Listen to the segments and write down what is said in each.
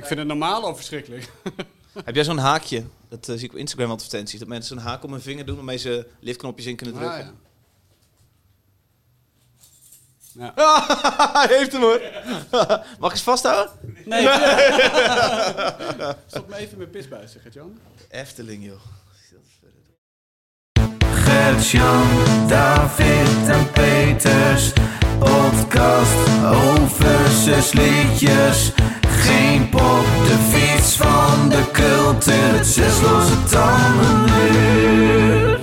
Ik vind het normaal al verschrikkelijk. Heb jij zo'n haakje? Dat eh, zie ik op Instagram advertenties. Dat mensen een haak om hun vinger doen waarmee ze liftknopjes in kunnen drukken. Ah, ja. Ja. Hij heeft hem hoor. Mag ik eens vasthouden? Nee. Stop me even met pisbuis, zeg het Jan. Efteling joh. Gert-Jan, David en Peters. Podcast over zesliedjes. Geen pop, de fiets van de cultuur. Het zes losse tanden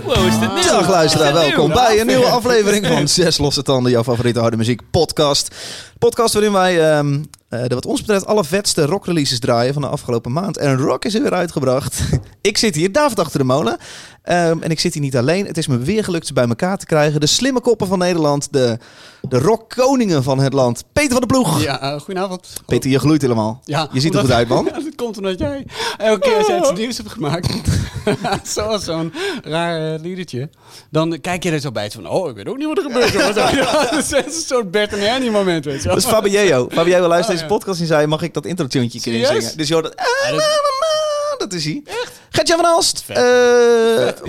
Wow, is dit nieuw? Dag luisteraar, welkom bij een nieuwe aflevering van Zes Losse Tanden, jouw favoriete harde muziek podcast. Podcast waarin wij, ehm, eh, de wat ons betreft, alle vetste rockreleases draaien van de afgelopen maand. En rock is er weer uitgebracht. ik zit hier, David achter de molen. Ehm, en ik zit hier niet alleen. Het is me weer gelukt ze bij elkaar te krijgen. De slimme koppen van Nederland, de, de rockkoningen van het land. Peter van de Ploeg. Ja, eh, goedenavond. Peter, je gloeit helemaal. Ja, je ziet er goed uit, man. Ja, dat komt omdat jij elke keer als jij iets nieuws hebt gemaakt, zoals zo'n raar eh, liedertje, dan kijk je er zo bij van, oh, ik weet ook niet wat er gebeurt. ja, dat is een soort Bert en Ernie moment, weet je wel. Dat is Fabio. Fabio luistert Oh, deze podcast en zei, mag ik dat intro-tuntje zingen? Dus je hoort dat... Ja, dat- Dat is hij. Gert-Jan van Alst. Eh,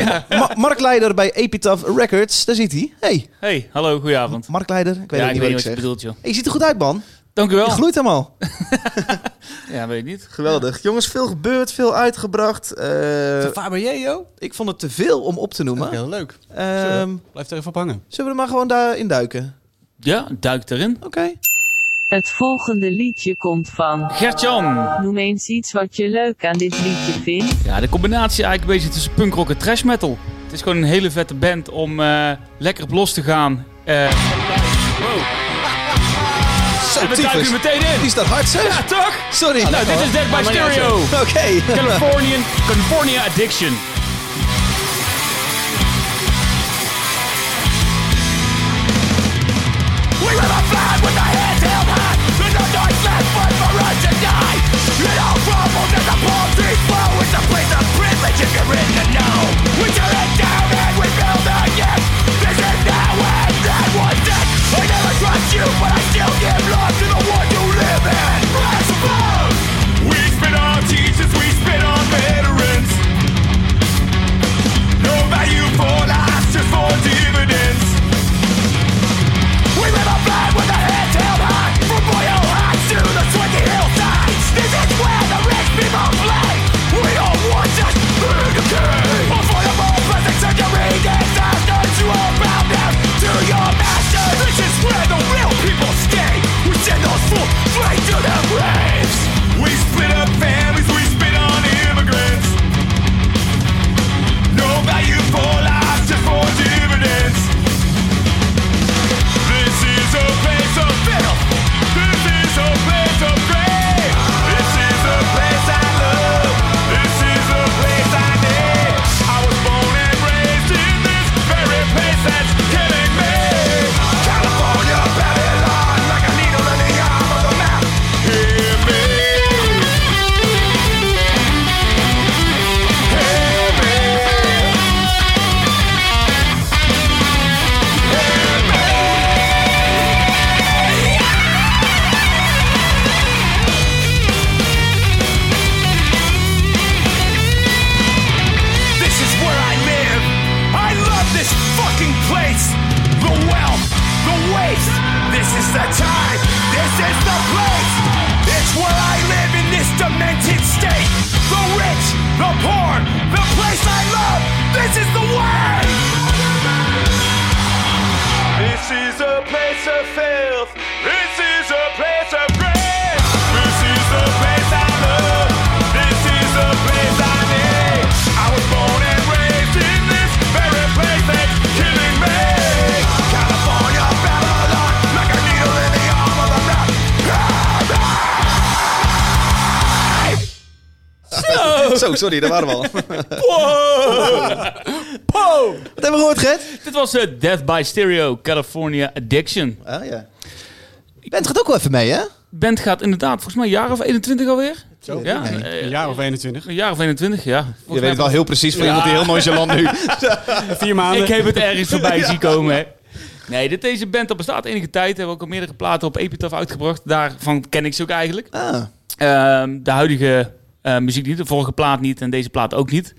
Ma- Ma- marktleider bij Epitaph Records. Daar zit hij. Hey, Hey, hallo, goedenavond. marktleider. Ik weet ja, ook ik niet weet wat je bedoelt, joh. Hey, je ziet er goed uit, man. Dank u Je wel. gloeit helemaal. Ja, weet ik niet. Geweldig. Jongens, veel gebeurd, veel uitgebracht. Eh, Fabio? ik vond het te veel om op te noemen. Heel leuk. Ehm, Blijf er even op hangen. zullen we er maar gewoon daarin duiken? Ja, duik erin. Oké. Het volgende liedje komt van. Gertjan. Noem eens iets wat je leuk aan dit liedje vindt. Ja, de combinatie eigenlijk een beetje tussen punkrock en trash metal. Het is gewoon een hele vette band om eh, lekker op los te gaan. Eh wow. Zo, En we duiken er meteen in. Die staat hard, zeg. Ja, toch? Sorry. Nou, dit is Dead by Stereo. Oké. Californian, California Addiction. In the know. We tear it Zo, sorry, daar waren we al. Wat hebben we gehoord, Gert? Dit was eh, Death by Stereo, California Addiction. Ah, ja. Bent gaat ook wel even mee, hè? Band gaat inderdaad volgens mij een jaar of 21 alweer. Zo. Ja, Nee. eh, Een jaar of 21. een jaar of 21, ja. Volgens Je weet het wel heel precies voor iemand die heel nonchalant nu... Vier maanden. Ik heb het ergens voorbij zien komen, hè. Nee, dit, deze band dat bestaat enige tijd. Hebben ook al meerdere platen op Epitaph uitgebracht. Daarvan ken ik ze ook eigenlijk. Ah, Ehm, de huidige eh, muziek niet, de vorige plaat niet en deze plaat ook niet.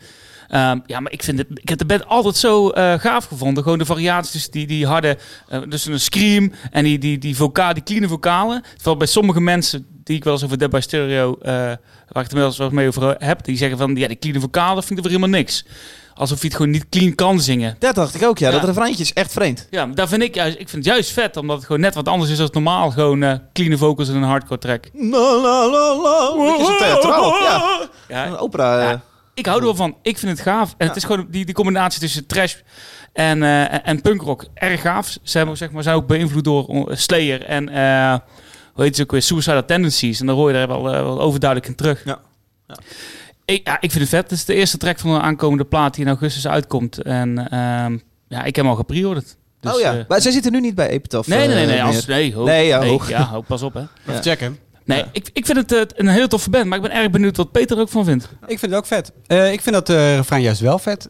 Ehm, ja, maar ik, vind het, ik heb de band altijd zo eh, gaaf gevonden. Gewoon de variaties, die, die harde, eh, dus een scream en die, die, die, voca die clean vocalen. Terwijl bij sommige mensen die ik wel eens over Dead by Stereo, eh, waar ik het wel eens wat mee over heb, die zeggen van, ja, die clean vocalen vind ik weer helemaal niks. Alsof je het gewoon niet clean kan zingen. Dat dacht ik ook, ja. Ja. Dat refreintje is echt vreemd. Ja, daar vind ik juist, ik vind het juist vet, omdat het gewoon net wat anders is dan normaal. Gewoon eh clean vocals in een hardcore track. La, la, la, la. Beetje zo theatraal. Ja, Ja, een opera. Ja. eh. ik hou er wel van. Ik vind het gaaf. En het is gewoon die, die combinatie tussen trash en, eh, en punkrock erg gaaf. Ze hebben, zeg maar, zijn ook beïnvloed door Slayer en hoe heet ze ook weer, Suicidal Tendencies. En daar hoor je er wel, wel overduidelijk in terug. Ja. Ja. Ik, ja, ik vind het vet. Het is de eerste track van de aankomende plaat die in augustus uitkomt. En ehm, ja, ik heb hem al gepreorderd. Dus, oh ja, eh, maar zij zitten nu niet bij Epitaph. nee, nee, nee. eh, nee, als, nee, ho, Nee, ja, hoog. ja, ho, pas op hè. Even checken. Nee, ik, ik vind het eh, een hele toffe band, maar ik ben erg benieuwd wat Peter er ook van vindt. Ik vind het ook vet. Eh, ik vind dat eh refrein juist wel vet.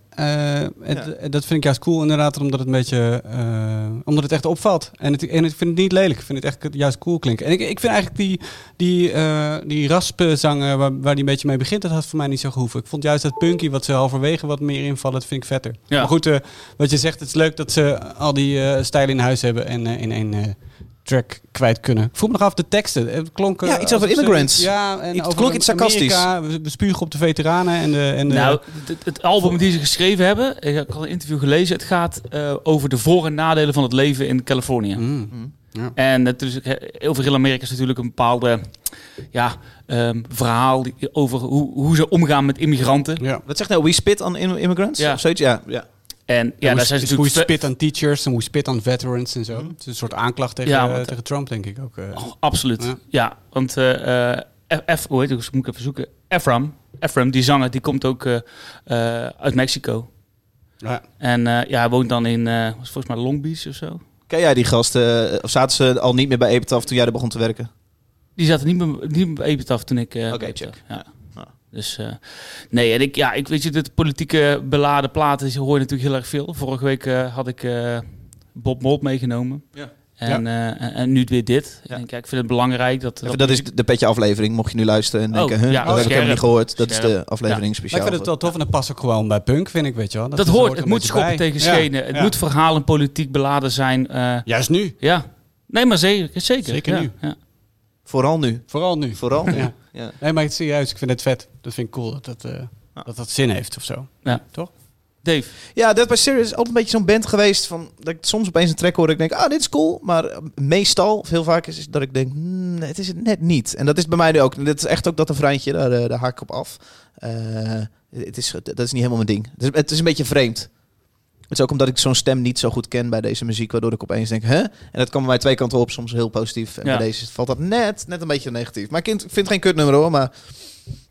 Het, Dat vind ik juist cool inderdaad, omdat het een beetje... eh, omdat het echt opvalt. En, het, en ik vind het niet lelijk. Ik vind het echt juist cool klinken. En ik, ik vind eigenlijk die, die, eh die raspenzangen waar, waar die een beetje mee begint, dat had voor mij niet zo gehoeven. Ik vond juist dat punky wat ze halverwege wat meer invallen, dat vind ik vetter. Ja. Maar goed, eh, wat je zegt, het is leuk dat ze al die eh, stijlen in huis hebben en in één... eh, track kwijt kunnen. Ik vroeg me nog af de teksten. Het klonk, eh, Ja, iets over immigrants. Ja, en Het over klonk iets sarcastisch. Amerika. We, we spugen op de veteranen en de... En de Nou, het, het album die ze geschreven hebben, ik heb al een interview gelezen, het gaat eh, over de voor- en nadelen van het leven in Californië. Mm. Ja. En het is, heel veel in Amerika is natuurlijk een bepaalde ja, ehm, verhaal die- over hoe, hoe ze omgaan met immigranten. Ja. Wat zegt nou? We spit on im- immigrants? Ja. Of zoiets? Ja. ja. En ja, daar zijn ze hoe natuurlijk je spit aan teachers en hoe je spit aan veterans en zo. Het is een soort aanklacht tegen, Ja, eh, tegen Trump, denk ik ook. eh. Oh, absoluut. Ja. Ja, want eh, eh, F, F- hoe heet het? Moet ik even zoeken. Ephraim, Ephraim, die zanger, die komt ook uit Mexico. Ja. En eh, ja, hij woont dan in, eh, was volgens mij Long Beach of zo. Ken jij die gasten? eh, Of zaten ze al niet meer bij Epitaph toen jij er begon te werken? Die zaten niet meer, niet meer bij Epitaph toen ik... eh Oké, check. Ja. Dus eh, nee, en ik, ja, ik weet je, de politieke beladen platen hoor je natuurlijk heel erg veel. Vorige week eh, had ik eh, Bob Mold meegenomen. Ja. En, eh, en, en nu weer dit. Ja. En kijk, ik vind het belangrijk dat... Even, dat is de petje aflevering, mocht je nu luisteren en Oh, denken, huh, ja, dat heb ik helemaal niet gehoord. Dat is de aflevering Maar speciaal. ik vind het wel tof en dat past ook gewoon bij punk, vind ik, weet je wel. dat hoort, het moet schoppen bij. tegen Ja, schenen. Het ja. moet verhaal en politiek beladen zijn. eh, Juist nu. ja. Nee, maar zeker. Zeker, Zeker ja, nu. Ja. Vooral nu. Vooral nu. Vooral nu. Ja. Ja. Nee, maar het serieus. Ik vind het vet. Dat vind ik cool dat dat, eh, dat, dat zin heeft of zo. Ja. Toch? Dave, Ja, Dead by Stereo is altijd een beetje zo'n band geweest van dat ik soms opeens een track hoor en ik denk, ah, dit is cool. Maar eh, meestal, veel vaker is, is dat ik denk, hmm, nee, het is het net niet. En dat is bij mij nu ook. Dit is echt ook dat een vriendje, daar, eh, daar haak ik op af. Eh, het is, dat is niet helemaal mijn ding. Het is, het is een beetje vreemd. Het is ook omdat ik zo'n stem niet zo goed ken bij deze muziek, waardoor ik opeens denk, hè? En dat kan bij mij twee kanten op, soms heel positief. En Ja. bij deze valt dat net, net een beetje negatief. Maar ik vind, ik vind het geen kutnummer hoor, maar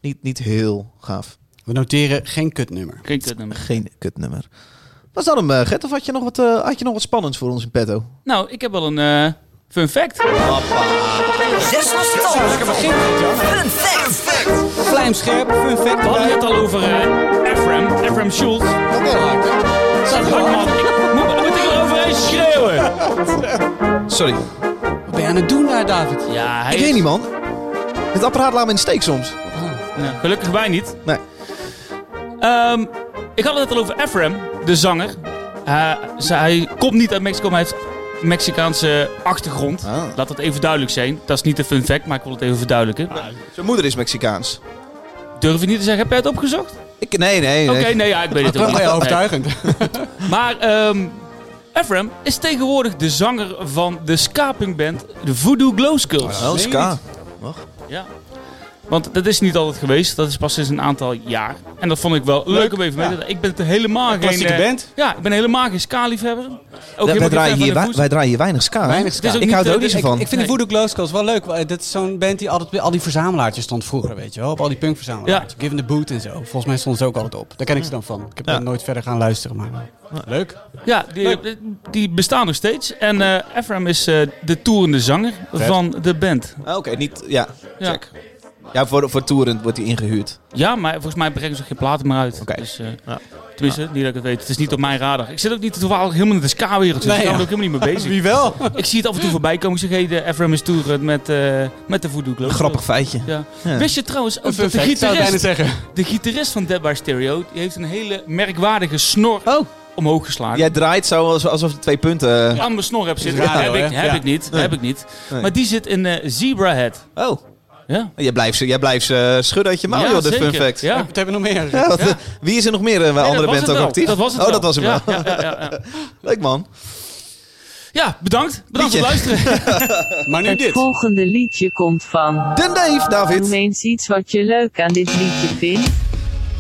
niet, niet heel gaaf. We noteren geen kutnummer. geen kutnummer. Geen kutnummer. Was dat hem, Gert? Of had je, nog wat, eh, had je nog wat spannends voor ons in petto? Nou, ik heb wel een eh, fun fact. Zes stand. Fun fact. Vlijmscherp, fun fact. We hadden het al over eh Ephraim, Ephraim Schultz. Dat hard man. Ik moet, moet ik erover eens schreeuwen. Sorry. Wat ben je aan het doen daar, David? Ja, hij ik is- weet niet, man. Het apparaat laat me in de steek soms. Ja, gelukkig wij niet. Nee. Ehm, ik had het al over Ephraim, de zanger. Eh, ze- hij komt niet uit Mexico, maar hij heeft Mexicaanse achtergrond. Ah. Laat dat even duidelijk zijn. Dat is niet een fun fact, maar ik wil het even verduidelijken. Zijn moeder is Mexicaans. Durf je niet te zeggen, heb jij het opgezocht? Ik, nee, nee. nee. Oké, nee, ja, ik weet het ook niet. heel Nee. overtuigend. Maar ehm Ephraim is tegenwoordig de zanger van de ska-punkband de Voodoo Glow Skulls. Oh, ska. Ja. Want dat is niet altijd geweest. Dat is pas sinds een aantal jaar. En dat vond ik wel leuk, om even mee te delen. Ik ben het helemaal geen... Klassieke eh, band. Ja, ik ben helemaal geen ska-liefhebber. Ook Wij, draaien hier, de wij, voet- wij draaien hier weinig ska. Weinig ska. Ook Ik hou er ook eh, niet zo van. Ik vind Nee. die Voodoo Glow Skulls wel leuk. Dat is zo'n band die altijd bij al die verzamelaartjes stond vroeger, weet je wel. Op al die punkverzamelaartjes. Given the Boot en zo. Volgens mij stonden ze ook altijd op. Daar ken ik ze dan van. Ik heb Ja. er nooit verder gaan luisteren, maar... Leuk. Ja, die, die bestaan nog steeds. En eh Ephraim is eh, de toerende zanger van de band. Ah, Oké, niet... Ja, Ja. check. Ja, voor, voor toeren wordt hij ingehuurd. Ja, maar volgens mij brengen ze geen platen meer uit. Oké. Dus, eh, Ja. Tenminste, niet dat ik het weet. Het is niet op mijn radar. Ik zit ook niet toevallig helemaal in de ska-wereld. Dus Nee, ik ben ja. er ook helemaal niet mee bezig. Wie wel? Ik zie het af en toe voorbij komen. Ik zeg, hey, de FRM is toeren met, eh, met de Voodoo Glow. Grappig feitje. Ja. Ja. Wist je trouwens ook dat de gitarist, zeggen. de gitarist van Dead by Stereo... die heeft een hele merkwaardige snor Oh. omhoog geslagen. Jij draait zo alsof, alsof je twee punten... aan mijn snor heb zitten. Radio, heb ik, heb Ja. ik niet. Nee. Heb ik niet. Nee. Maar die zit in eh Zebra Head. Oh, Ja. jij blijft, ze- jij blijft eh, schudden uit je mouw, Ja, joh, de fun fact. Ja. Wat hebben we nog meer? Ja, wat- Ja. Wie is er nog meer eh, bij Nee, andere het ook wel. actief? Dat was het oh, wel. dat was hem ja, wel. Ja, ja, ja, ja. Leuk man. Ja, bedankt. Bedankt voor het luisteren. Maar nu Het dit. volgende liedje komt van. Den Dave, Noem David. eens iets wat je leuk aan dit liedje vindt.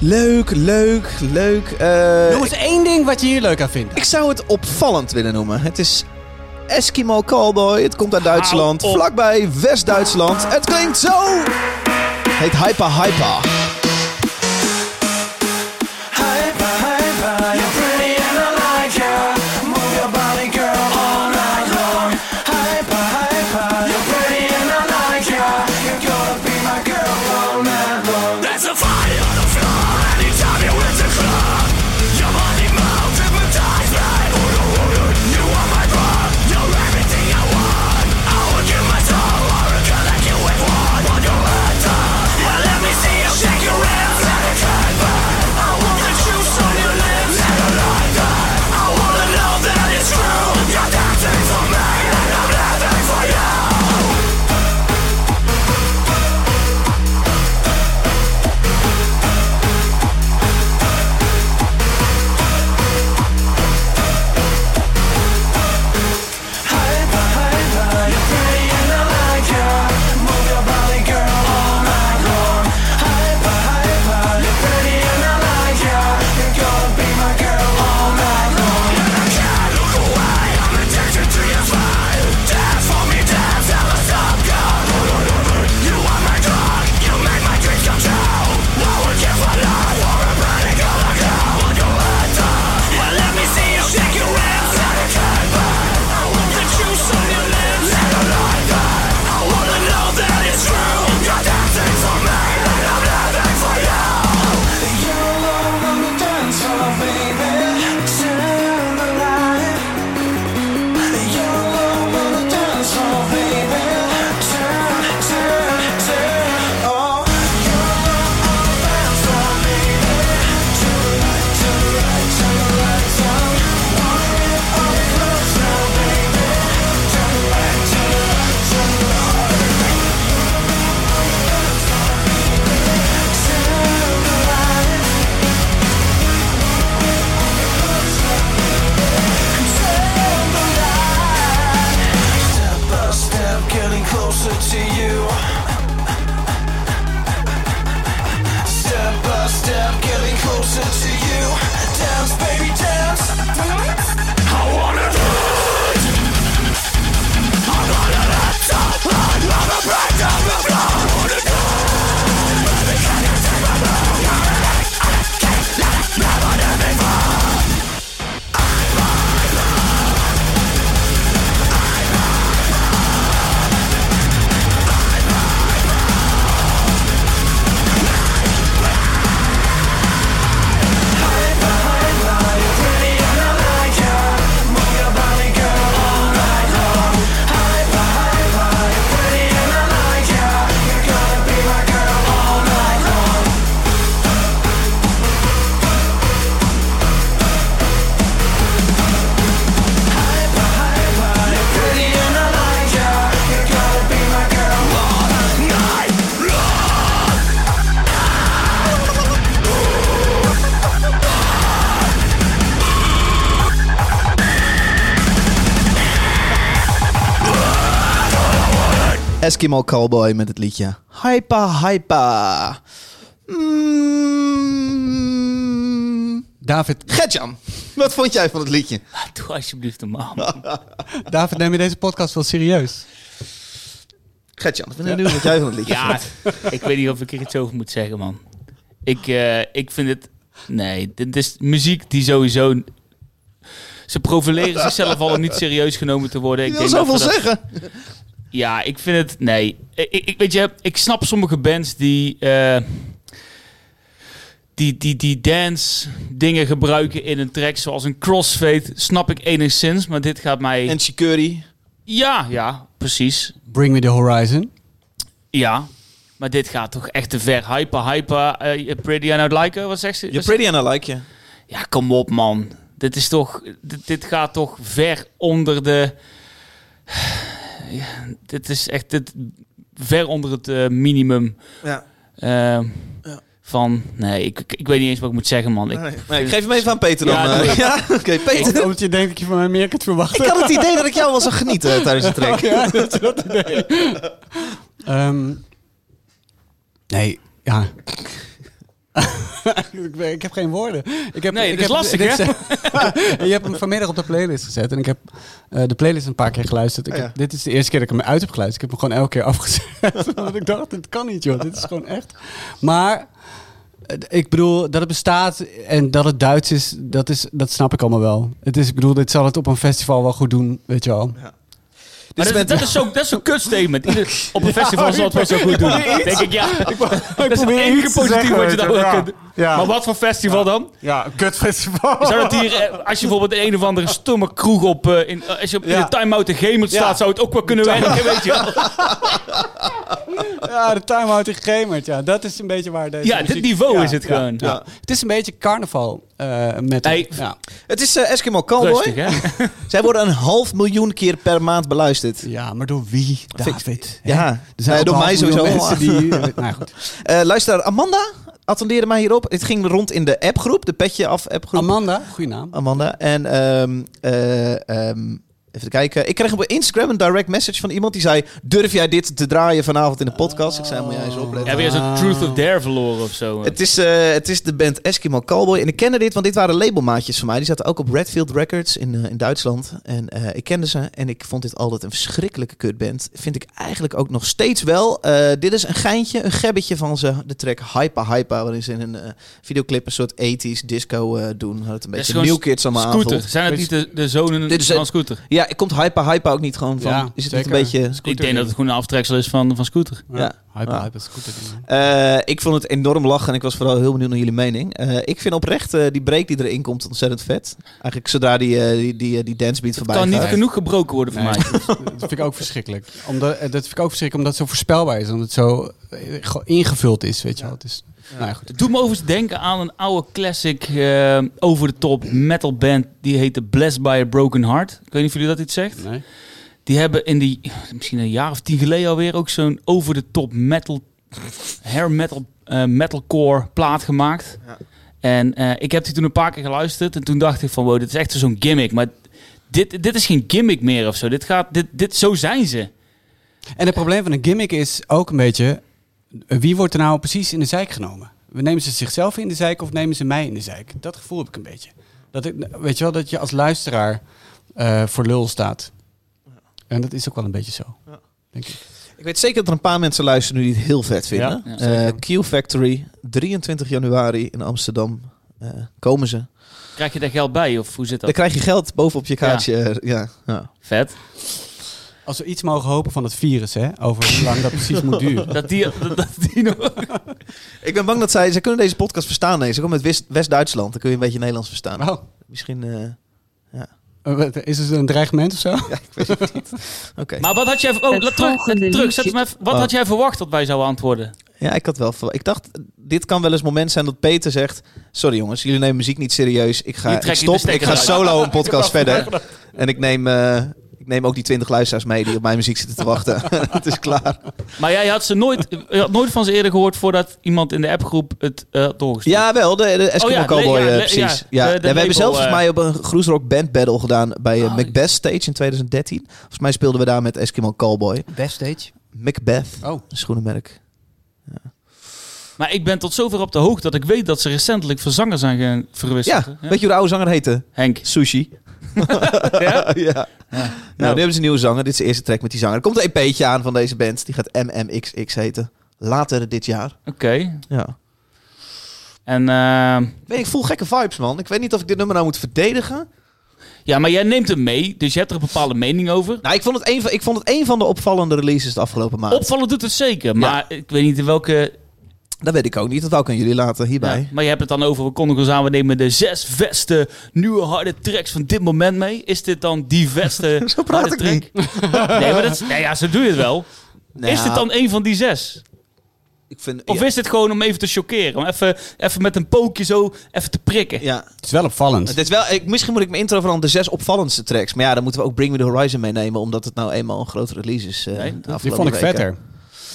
Leuk, leuk, leuk. eh, Noem eens één ding wat je hier leuk aan vindt. ik zou het opvallend willen noemen. Het is Eskimo Callboy. Het komt uit Duitsland. Vlakbij West-Duitsland. Het klinkt zo. Heet Hyper Hyper. Eskimo Callboy met het liedje Hyper Hyper. Mm. David, Gertjan, wat vond jij van het liedje? Doe alsjeblieft normaal. David, neem je deze podcast wel serieus? Gertjan, ik ben benieuwd wat jij van het liedje Ja, ik weet niet of ik er iets over moet zeggen, man. Ik, eh, ik vind het... Nee, dit is muziek die sowieso... Ze profileren zichzelf al om niet serieus genomen te worden. Ik Je wil zoveel dat- zeggen. Ja, ik vind het... Nee. Ik, ik, weet je, ik snap sommige bands die... eh, die, die, die dance dingen gebruiken in een track zoals een crossfade, snap ik enigszins. Maar dit gaat mij... En Shikuri. Ja, ja, precies. Bring Me The Horizon. Ja. Maar dit gaat toch echt te ver. Hyper, hyper, eh, pretty and I'd like her. Wat zegt ze? You're pretty and I like you. Ja, kom op man. Dit is toch... Dit, dit gaat toch ver onder de... Ja, dit is echt dit, ver onder het eh, minimum Ja. eh, van... Nee, ik, ik, weet niet eens wat ik moet zeggen, man. Ik, Nee, nee, ik geef hem even aan Peter dan. Ja, eh. Ja, oké. Peter. Omdat je denkt dat je van mij meer kunt verwachten. Ik had het idee dat ik jou wel zag genieten tijdens de track. Ja, dat is dat idee. Ehm, nee, ja. ik, ben- ik heb geen woorden. Ik heb, Nee, ik het is heb, lastig, dit hè? je hebt hem vanmiddag op de playlist gezet. En ik heb eh, de playlist een paar keer geluisterd. Ik Ja. heb, dit is de eerste keer dat ik hem uit heb geluisterd. Ik heb hem gewoon elke keer afgezet. Want ik dacht, dit kan niet, joh. Dit is gewoon echt. Maar eh, ik bedoel, dat het bestaat en dat het Duits is, dat, is, dat snap ik allemaal wel. Het is, ik bedoel, dit zal het op een festival wel goed doen, weet je wel. Maar Dit dat, is dat is zo'n dat is zo'n kutstatement. Ieder- Op een festival zal het wel zo goed doen. denk ik, ja. Dat is het probeer enige positief wat je dan kunt... Ja. Maar wat voor festival dan? Ja, een kutfestival. Zou dat hier, eh, als je bijvoorbeeld in een of andere stomme kroeg op, eh, in, eh, als je op in de time-out de Gemert Ja. staat, zou het ook wel kunnen werken, weet je wel. Ja, de time-out in Gemert. Ja, dat is een beetje waar deze Ja, dit niveau Ja, is het ja, gewoon. ja. Het is een beetje carnaval eh met Hey. ja. Het is eh, Eskimo Cowboy. Rustig, hè? Zij worden een half miljoen keer per maand beluisterd. ja, maar door wie? David. Ja, Er zijn door mij sowieso. Mensen die, nou goed. Eh, luister, Amanda attendeerde mij hierop. Het ging rond in de appgroep, de Petje Af appgroep. Amanda, goede naam. Amanda. En ehm, eh, ehm, even kijken. Ik kreeg op Instagram een direct message van iemand die zei: Durf jij dit te draaien vanavond in de podcast? Ik zei: Moet jij eens opletten. Ja, weer zo'n Truth of Dare verloren of zo. Het is, eh, het is de band Eskimo Cowboy. En ik kende dit, want dit waren labelmaatjes van mij. Die zaten ook op Redfield Records in, eh, in Duitsland. En eh, ik kende ze en ik vond dit altijd een verschrikkelijke kutband. Vind ik eigenlijk ook nog steeds wel. Eh, dit is een geintje, een gebbetje van ze. De track Hypa Hypa, waarin ze in een videoclip een soort 80s disco eh, doen. Had het een beetje New Kids allemaal Scooter. Zijn het niet de, de zonen Dit is van Scooter? Ja, komt Hypa Hypa ook niet gewoon van... Ja, is het niet een beetje... Ik denk dat het gewoon een aftreksel is van, van Scooter. Ja. Hyper, Ja. hyper scooter. Eh, ik vond het enorm lachen en ik was vooral heel benieuwd naar jullie mening. Eh, ik vind oprecht eh, die break die erin komt ontzettend vet. Eigenlijk zodra die, eh, die, die, die dancebeat Het voorbij kan niet gaat. genoeg gebroken worden voor Nee, mij. dat vind ik ook verschrikkelijk. Omdat, dat vind ik ook verschrikkelijk omdat het zo voorspelbaar is. Omdat het zo ingevuld is, weet je wel. Het is, nou ja, goed. Het doet me overigens denken aan een oude classic eh, over de top metal band. Die heette Blessed by a Broken Heart. Ik weet niet of jullie dat iets zegt. Nee. Die hebben in die, misschien een jaar of tien geleden alweer, ook zo'n over de top metal, hair metal, eh, metalcore plaat gemaakt. Ja. En eh, ik heb die toen een paar keer geluisterd en toen dacht ik van wow, dit is echt zo'n gimmick. Maar dit, dit is geen gimmick meer of zo. Dit gaat, dit, dit, zo zijn ze. En het probleem van een gimmick is ook een beetje... Wie wordt er nou precies in de zijk genomen? Nemen ze zichzelf in de zijk of nemen ze mij in de zijk? Dat gevoel heb ik een beetje. Dat ik, weet je wel, dat je als luisteraar eh, voor lul staat. En dat is ook wel een beetje zo. Denk ik. Ik weet zeker dat er een paar mensen luisteren nu die het heel vet vinden. Ja, Eh, Q Factory, 23 januari in Amsterdam. Eh, komen ze. Krijg je daar geld bij of hoe zit Dan dat? krijg je geld bovenop je kaartje. Ja. Ja, Vet. Als we iets mogen hopen van het virus, hè, over hoe lang dat precies moet duren. Dat die, dat, dat die nog... Ik ben bang dat zij... Ze kunnen deze podcast verstaan. Nee. Ze komen uit West- West-Duitsland. Dan kun je een beetje Nederlands verstaan. Oh, Misschien... eh, eh, wat- is het een dreigement of zo? ja, ik weet het niet. Oké. Maar wat had jij... Oh, Het laat terug, terug zet hem even- wat Oh. had jij verwacht dat wij zouden antwoorden? Ja, ik had wel... Ik dacht, dit kan wel eens moment zijn dat Peter zegt... Sorry jongens, jullie nemen muziek niet serieus. Ik ga ik stop. Ik ga solo een podcast verder. En ik neem... eh, neem ook die 20 luisteraars mee die op mijn muziek zitten te wachten. het is klaar. Maar jij had ze nooit, je had nooit van ze eerder gehoord voordat iemand in de appgroep het eh had doorgestuurd. Ja, wel. De, de Eskimo Oh ja, Cowboy, le- ja, eh, le- precies. ja, Ja, de- de Ja, we hebben zelfs volgens eh. mij op een Groesrock Band Battle gedaan bij Oh, Macbeth Stage in 2013. Volgens mij speelden we daar met Eskimo Cowboy. Backstage. Macbeth, Oh. een schoenenmerk. Maar ik ben tot zover op de hoogte dat ik weet dat ze recentelijk van zanger zijn ge- verwisseld. Ja, weet je hoe de oude zanger heette? Henk. Sushi. Ja? ja. Nou, nu hebben ze een nieuwe zanger. Dit is de eerste track met die zanger. Er komt een EP'tje aan van deze band. Die gaat MMXX heten. Later dit jaar. Oké. Ja. En eh, Ik, weet, ik voel gekke vibes, man. Ik weet niet of ik dit nummer nou moet verdedigen. Ja, maar jij neemt hem mee, dus je hebt er een bepaalde mening over. Nou, ik vond, het een van, ik vond het een van de opvallende releases de afgelopen maand. Opvallen doet het zeker, maar ik weet niet in welke... Dat weet ik ook niet. Dat wou ik aan jullie laten hierbij. Ja, maar je hebt het dan over, we konden gewoon samen nemen de zes beste nieuwe harde tracks van dit moment mee. Is dit dan die beste Zo praat harde ik track? Nee, maar dat is, nee, ja, zo doe je het wel. Nou, is dit dan een van die zes? Ik vind, Of ja, is dit gewoon om even te chockeren? Om even, even met een pookje zo even te prikken? ja. Het is wel opvallend. Het is wel, ik, misschien moet ik mijn intro veranderen de zes opvallendste tracks. Maar ja, dan moeten we ook Bring Me The Horizon meenemen. Omdat het nou eenmaal een grote release is. eh, Nee, die vond ik weken. vetter.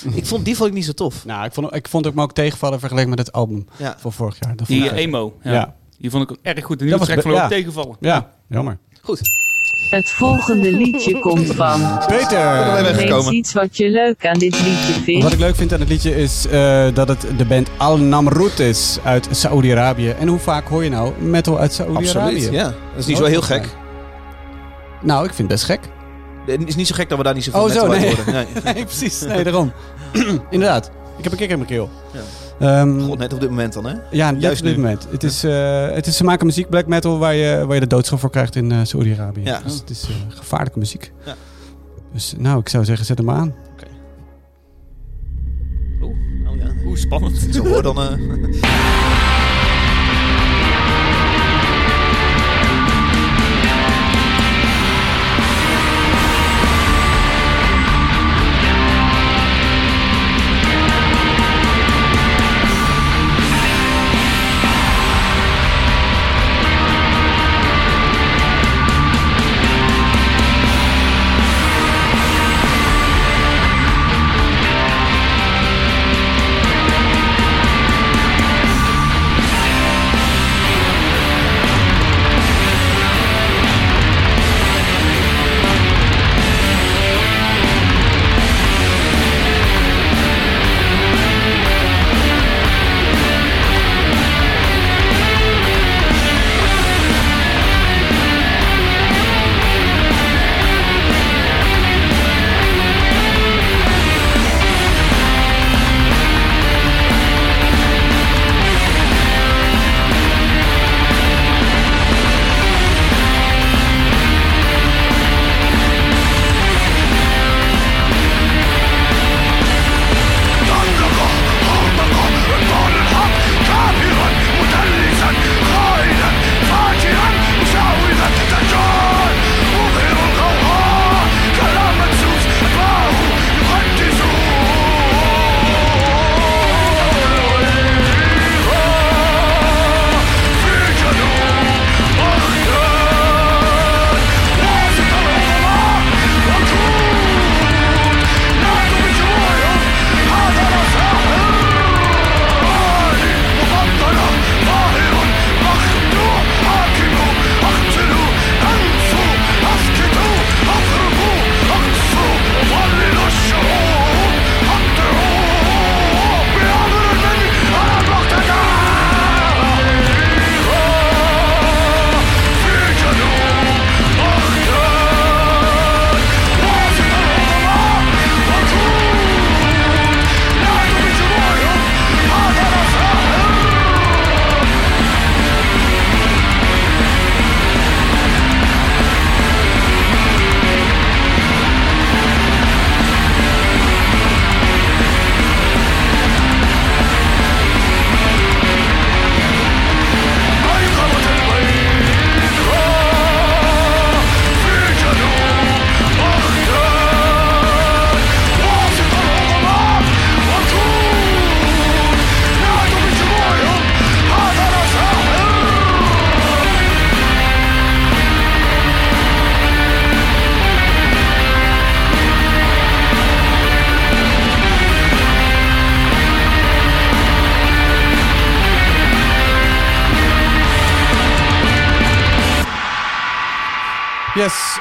Ik vond, die vond ik niet zo tof. Nou, ik vond, ik vond het me ook tegenvallen vergeleken met het album Ja. van vorig jaar. Dat Die eh, emo. Ja. Ja. Die vond ik ook erg goed. De Dat nieuwe was track be- vond ik ook tegenvallen. Ja, jammer. Goed. Het volgende liedje komt van. Peter! weggekomen. iets wat je leuk aan dit liedje vindt. Wat ik leuk vind aan het liedje is eh, dat het de band Al Namroet is uit Saoedi-Arabië. En hoe vaak hoor je nou metal uit Saoedi-Arabië? Absoluut. Ja. Dat is niet zo Nooit heel gek. Nou, ik vind het best gek. Het is niet zo gek dat we daar niet zoveel Oh, zo, nee. horen. Nee. Nee, precies. Nee, daarom. Inderdaad. Ik heb een kikker in mijn keel. Ehm, God, net op dit moment dan, hè? ja, juist op dit nu. moment. Het is, eh, het is, ze maken muziek, black metal, waar je, waar je de doodstraf voor krijgt in eh Saoedi-Arabië. Ja. Dus het is eh, gevaarlijke muziek. Ja. Dus nou, ik zou zeggen, zet hem aan. Oh, ja. Hoe spannend. Zo hoor dan...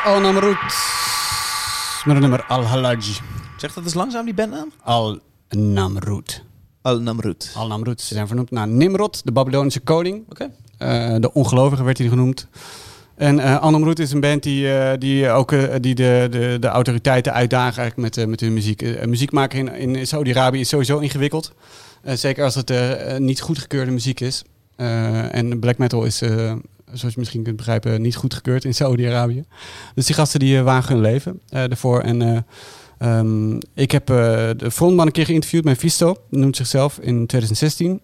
eh, Yes, Al Namroet. Met het nummer Al Halaj. Zeg dat eens langzaam, die bandnaam? Al Namroet. Al Namrud. Al Namroet. Ze zijn vernoemd naar Nimrod, de Babylonische koning. Oké. Eh, de ongelovige werd hij genoemd. En eh Al Namroet is een band die, eh, die ook eh, die de, de, de autoriteiten uitdagen eigenlijk met, eh, met hun muziek. Eh, muziek maken in, in Saudi-Arabië is sowieso ingewikkeld. Eh, zeker als het eh, eh, niet goedgekeurde muziek is. Eh, en black metal is eh, zoals je misschien kunt begrijpen, niet goedgekeurd in Saudi-Arabië. Dus die gasten die eh, wagen hun leven eh, ervoor. En eh, ehm, ik heb de frontman een keer geïnterviewd, mijn Visto, noemt zichzelf, in 2016.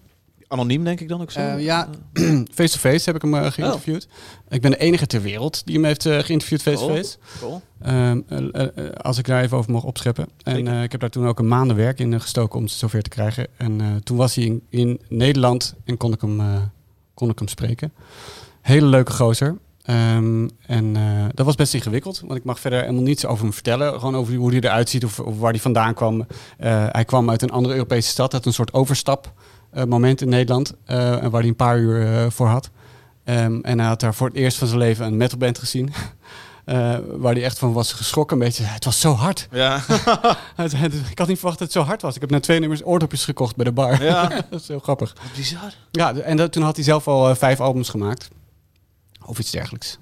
Anoniem denk ik dan ook zo? Ja, face-to-face heb ik hem geïnterviewd. Ik ben de enige ter wereld die hem heeft geïnterviewd face-to-face. Cool. Ehm, eh, eh, eh, als ik daar even over mag opscheppen. En ik heb daar toen ook een maanden werk in gestoken om het zover te krijgen. En toen was hij in, in Nederland en kon ik hem, kon ik hem spreken. Hele leuke gozer. Ehm, en eh, dat was best ingewikkeld, want ik mag verder helemaal niets over hem vertellen. Gewoon over hoe hij eruit ziet of, of waar hij vandaan kwam. Eh, hij kwam uit een andere Europese stad, had een soort overstap eh, in Nederland, en waar hij een paar uur voor had. Ehm, en hij had daar voor het eerst van zijn leven een metalband gezien. Waar hij echt van was geschrokken. Een beetje, het was zo hard. Ja. Ik had niet verwacht dat het zo hard was. Ik heb na twee nummers oordopjes gekocht bij de bar. Ja. dat is heel grappig. Bizar. Ja, en dat, toen had hij zelf al vijf albums gemaakt. Of iets dergelijks.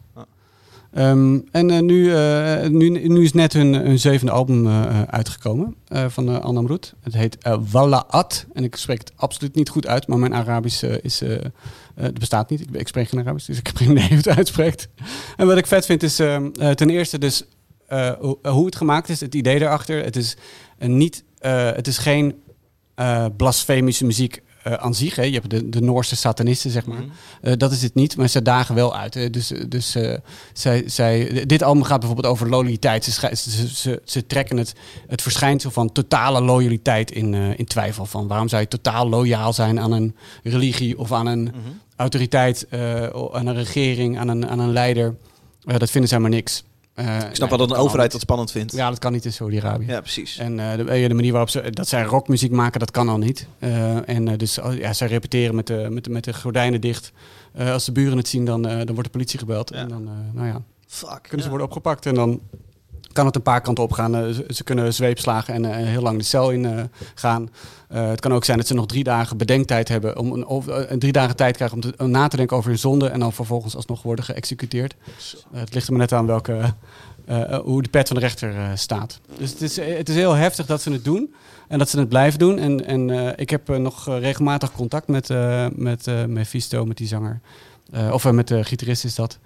Ehm, en eh, nu, eh, nu, nu is net hun, hun zevende album eh, uitgekomen van uh, Annamroet. Het heet Wallaat. En ik spreek het absoluut niet goed uit, maar mijn Arabisch is, het bestaat niet. Ik, ik spreek geen Arabisch, dus ik heb geen idee hoe het uitspreekt. En wat ik vet vind is ehm, eh, ten eerste dus hoe, het gemaakt is, het idee erachter. Het is, niet, het is geen blasfemische muziek aan zich. Hè. Je hebt de, de Noorse satanisten, zeg maar. Eh, dat is het niet, maar ze dagen wel uit. Hè. Dus, dus eh, zij, zij, dit album gaat bijvoorbeeld over loyaliteit. Ze, ze, ze, ze trekken het, het verschijnsel van totale loyaliteit in, eh, in twijfel. Van waarom zou je totaal loyaal zijn aan een religie of aan een autoriteit, eh, aan een regering, aan een, aan een leider. Eh, dat vinden zij maar niks. Eh, Ik snap wel dat een overheid dat spannend vindt. Ja, dat kan niet in Saudi-Arabië. Ja, precies. En eh, de, eh, de manier waarop ze, dat zij rockmuziek maken, dat kan al niet. En dus oh, ja, zij repeteren met de, met de, met de gordijnen dicht. Als de buren het zien, dan, dan wordt de politie gebeld. Ja. En dan, nou ja, Fuck. kunnen ze worden opgepakt. En dan kan het een paar kanten opgaan. Eh, ze, kunnen zweepslagen en eh, heel lang de cel in eh, gaan. Het kan ook zijn dat ze nog drie dagen bedenktijd hebben. Om een, of, drie dagen tijd krijgen om, te, om na te denken over hun zonde. En dan vervolgens alsnog worden geëxecuteerd. Het ligt er maar net aan welke, hoe de pet van de rechter staat. Dus het is, het is heel heftig dat ze het doen. En dat ze het blijven doen. En, en ik heb nog regelmatig contact met, met Mephisto, met die zanger. Of met de gitarist is dat.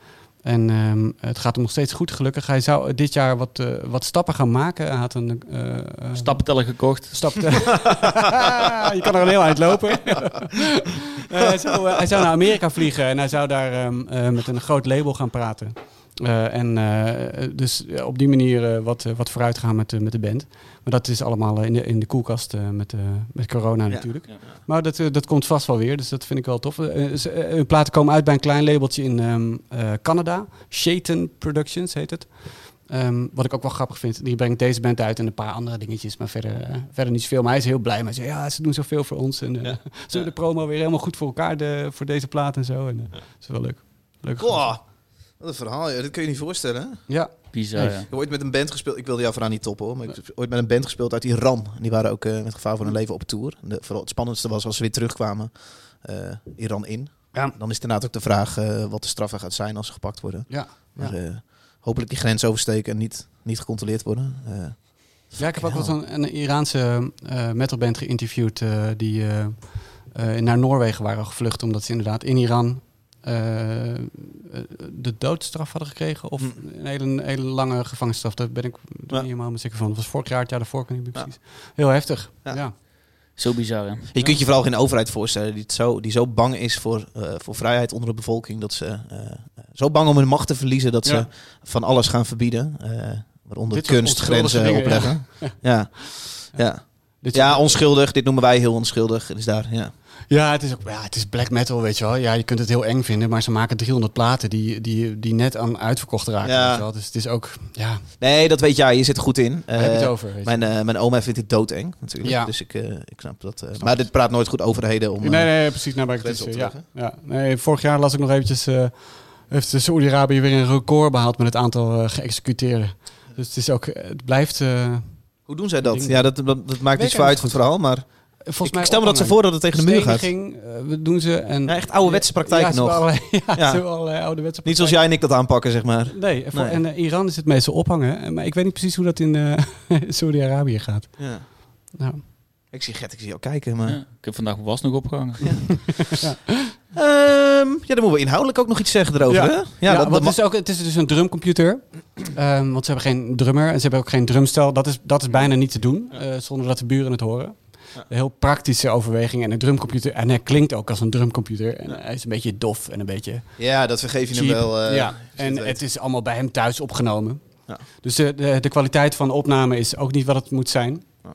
En ehm, het gaat hem nog steeds goed, gelukkig. Hij zou dit jaar wat, eh, wat stappen gaan maken. Hij had een... eh, Stappenteller gekocht. Stap je kan er een heel eind lopen. Eh, hij, zou, hij zou naar Amerika vliegen en hij zou daar ehm, eh, met een groot label gaan praten. En dus op die manier wat, wat vooruit gaan met, met de band. Maar dat is allemaal eh, in de, in de koelkast eh, met, eh, met corona Ja. natuurlijk. Maar dat, dat komt vast wel weer, dus dat vind ik wel tof. Ze- hun platen komen uit bij een klein labeltje in ehm, eh, Canada. Shaitan Productions heet het. Ehm, wat ik ook wel grappig vind. Die brengt deze band uit en een paar andere dingetjes. Maar verder, verder niet zoveel. Maar hij is heel blij. Maar hij zegt, ja, ze doen zoveel voor ons. En ze hebben de promo weer helemaal goed voor elkaar de, voor deze plaat en zo. En dat is wel leuk. Leuk. Wat een verhaal. Ja, dat kun je niet voorstellen. hè? Ja. Bizar, Nee. ja. Ik heb ooit met een band gespeeld. Ik wilde jou vooral niet toppen hoor. Maar ik heb ooit met een band gespeeld uit Iran. En die waren ook eh, met gevaar voor hun leven op tour. De, vooral het spannendste was als ze weer terugkwamen. eh, Iran in. Ja. Dan is het inderdaad ook de vraag eh, wat de straf er gaat zijn als ze gepakt worden. Ja. Maar eh, hopelijk die grens oversteken en niet, niet gecontroleerd worden. Eh, ja, ik heb ook wel zo'n een Iraanse eh metalband geïnterviewd. die eh, eh, naar Noorwegen waren gevlucht. Omdat ze inderdaad in Iran de doodstraf hadden gekregen. Of een hele, hele lange gevangenisstraf. Daar ben ik Ja. niet helemaal zeker van. Dat was vorig jaar, het jaar daarvoor. Ik weet niet Ja. precies. Heel heftig. Ja. Ja. Zo bizar, hè? Je kunt je vooral geen overheid voorstellen die, het zo, die zo bang is voor, eh, voor vrijheid onder de bevolking. Dat ze eh, zo bang om hun macht te verliezen dat ze van alles gaan verbieden. eh, waaronder Dit soort kunst onschuldige grenzen dingen, opleggen. Ja. Ja. Ja. onschuldig. Dit noemen wij heel onschuldig. Het is daar, ja. Ja, het is ook ja, het is black metal, weet je wel. Ja, je kunt het heel eng vinden, maar ze maken 300 platen die, die, die net aan uitverkocht raken. Ja. Weet je wel. Dus het is ook, ja, Nee, dat weet jij. Je zit er goed in. daar heb je het Eh, over. Je. mijn, eh, mijn oma vindt dit doodeng, natuurlijk. Ja. Dus ik, eh, ik snap dat. maar dit praat nooit goed over de heden. Om, nee, nee, precies. Nou, maar ik te ja, ja. Nee, vorig jaar las ik nog eventjes, heeft Saoedi-Arabië weer een record behaald met het aantal geëxecuteerden. Dus het is ook, het blijft, Hoe doen zij dat? Ja, dat, dat, dat maakt iets voor uit voor het verhaal. Maar volgens ik, mij ik stel me dat ze voor dat het tegen de muur gaat. Eh, we doen ze. En, Ja, echt ouderwetse praktijk ja, nog. Allerlei, ja, Ja. Niet zoals jij en ik dat aanpakken, zeg maar. Nee, en voor- Nee. en eh, Iran is het meestal ophangen. Eh, Maar ik weet niet precies hoe dat in eh, Saudi-Arabië gaat. Ja. Nou, Ik zie Gert, ik zie jou kijken, maar... Ja. Ik heb vandaag mijn was nog opgehangen. Eh, ja, dan moeten we inhoudelijk ook nog iets zeggen erover. Ja. Hè? Ja, Ja, dat, want dat het, is ook, het is dus een drumcomputer. Ehm, want ze hebben geen drummer en ze hebben ook geen drumstel. Dat is, dat is bijna niet te doen eh, zonder dat de buren het horen. Een heel praktische overweging. En een drumcomputer. En hij klinkt ook als een drumcomputer. En hij is een beetje dof en een beetje ja, dat vergeef je hem cheap. wel. eh, ja. En het is allemaal bij hem thuis opgenomen. Ja. Dus de, de, de kwaliteit van de opname is ook niet wat het moet zijn. Ja.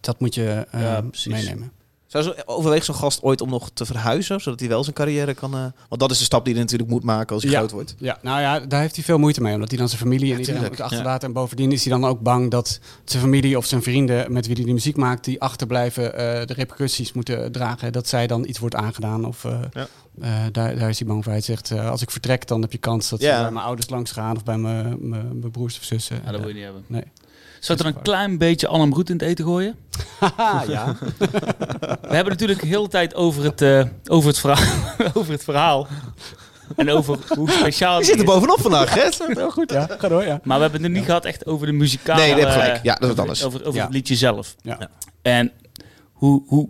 Dat moet je eh, Ja, meenemen. Zou zo, overweegt zo'n gast ooit om nog te verhuizen, zodat hij wel zijn carrière kan... eh, want dat is de stap die hij natuurlijk moet maken als hij Ja. groot wordt. Ja, nou ja, daar heeft hij veel moeite mee. Omdat hij dan zijn familie en iedereen tuurlijk, moet achterlaten. En bovendien is hij dan ook bang dat zijn familie of zijn vrienden met wie hij die muziek maakt, die achterblijven, eh, de repercussies moeten dragen. Dat zij dan iets wordt aangedaan. Of eh, Ja. eh, daar, daar is hij bang voor. Hij zegt, eh, als ik vertrek, dan heb je kans dat Ja. ze bij mijn ouders langs gaan of bij mijn broers of zussen. Ja, dat wil je niet hebben. Nee. Zou er een klein beetje Allam Roet in het eten gooien? Haha, ja. We hebben natuurlijk de hele tijd over het, eh, over het, verhaal, over het verhaal. En over hoe speciaal Je het zit er bovenop vandaag, Gert. Heel goed, ja. Ga door, ja. Maar we hebben het nu niet gehad echt over de muzikale... Nee, je hebt gelijk. eh, Ja, dat is wat over- anders. Over, over Ja. het liedje zelf. ja. En hoe, hoe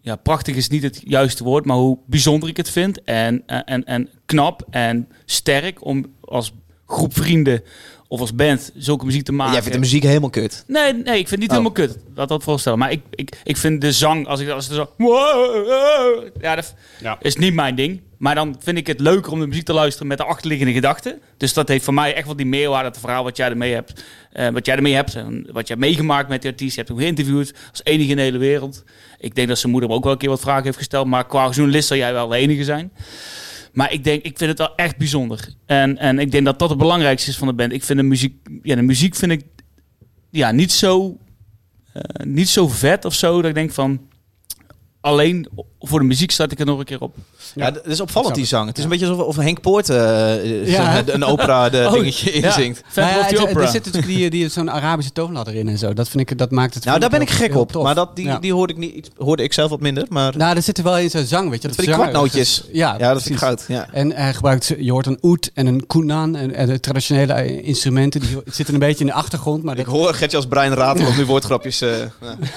ja, prachtig is niet het juiste woord, maar hoe bijzonder ik het vind. En, en, en, en knap en sterk om als groep vrienden of als band zulke muziek te maken. Jij vindt de muziek helemaal kut. Nee, nee, ik vind het niet Oh. helemaal kut. Laat dat voorstellen. Maar ik, ik, ik vind de zang, als ik als het zo... Ja, dat Ja. is niet mijn ding. Maar dan vind ik het leuker om de muziek te luisteren met de achterliggende gedachten. Dus dat heeft voor mij echt wel die meerwaarde, het verhaal wat jij ermee hebt. eh, wat jij ermee hebt en wat je hebt meegemaakt met de artiest. Je hebt hem geïnterviewd als enige in de hele wereld. Ik denk dat zijn moeder hem ook wel een keer wat vragen heeft gesteld. Maar qua journalist zal jij wel de enige zijn. Maar ik denk, ik vind het wel echt bijzonder. En, en ik denk dat dat het belangrijkste is van de band. Ik vind de muziek, ja, de muziek vind ik ja, niet zo, eh, niet zo vet of zo. Dat ik denk van, alleen voor de muziek start ik er nog een keer op. Ja, het is opvallend die zang. Het is een beetje alsof of Henk Poort eh, Ja. zo'n- een opera de Oh, dingetje inzingt. Nou ja, het- opera. er zit natuurlijk die, die, zo'n Arabische toonladder in en zo. Dat, vind ik, dat maakt het Nou, daar ben ik gek op. tof. Maar dat, die, Ja. die hoorde, ik niet, iets- hoorde ik zelf wat minder. Maar Nou, er zit er wel in zijn zang, weet je. die zanger- kwartnootjes. Ja, Ja, dat vind ik goud. Ja. En hij gebruikt, je hoort een oet en een kunan en, en de traditionele eh, instrumenten. Die zitten een beetje in de achtergrond. Maar Ik dat, hoor Gertje als Brian Ratel of nu woordgrapjes. eh ja.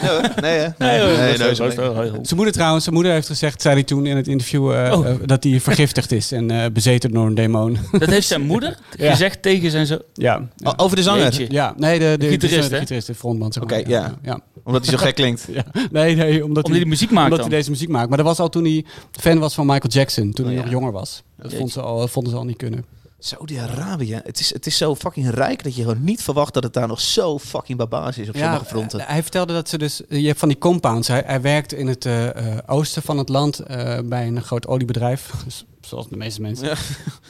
Ja, hoor. nee, hè? nee, hoor, nee, dat nee, is- dat is zijn moeder trouwens, zijn moeder heeft gezegd, zei hij toen in het interview, eh, Oh. eh, dat hij vergiftigd is en eh, bezeten door een demon. Dat heeft zijn moeder Ja. gezegd tegen zijn zo. ja. O- Over de zanger. Ja, nee, de, de, de, gitarist, de, gitarist, de frontman. zeg maar. Oké, ja. ja. omdat hij zo gek klinkt. Ja. Nee, nee, omdat, Omdat hij de muziek maakt omdat dan. hij deze muziek maakt. Maar dat was al toen hij fan was van Michael Jackson, toen Oh, hij ja. nog jonger was. Dat vond ze al, vonden ze al niet kunnen. Saudi-Arabië, het is, het is zo fucking rijk dat je gewoon niet verwacht dat het daar nog zo fucking barbaars is op sommige fronten. eh, Hij vertelde dat ze dus... Je hebt van die compounds. Hij, hij werkt in het eh, eh, oosten van het land eh, bij een groot oliebedrijf. Zoals de meeste mensen Ja.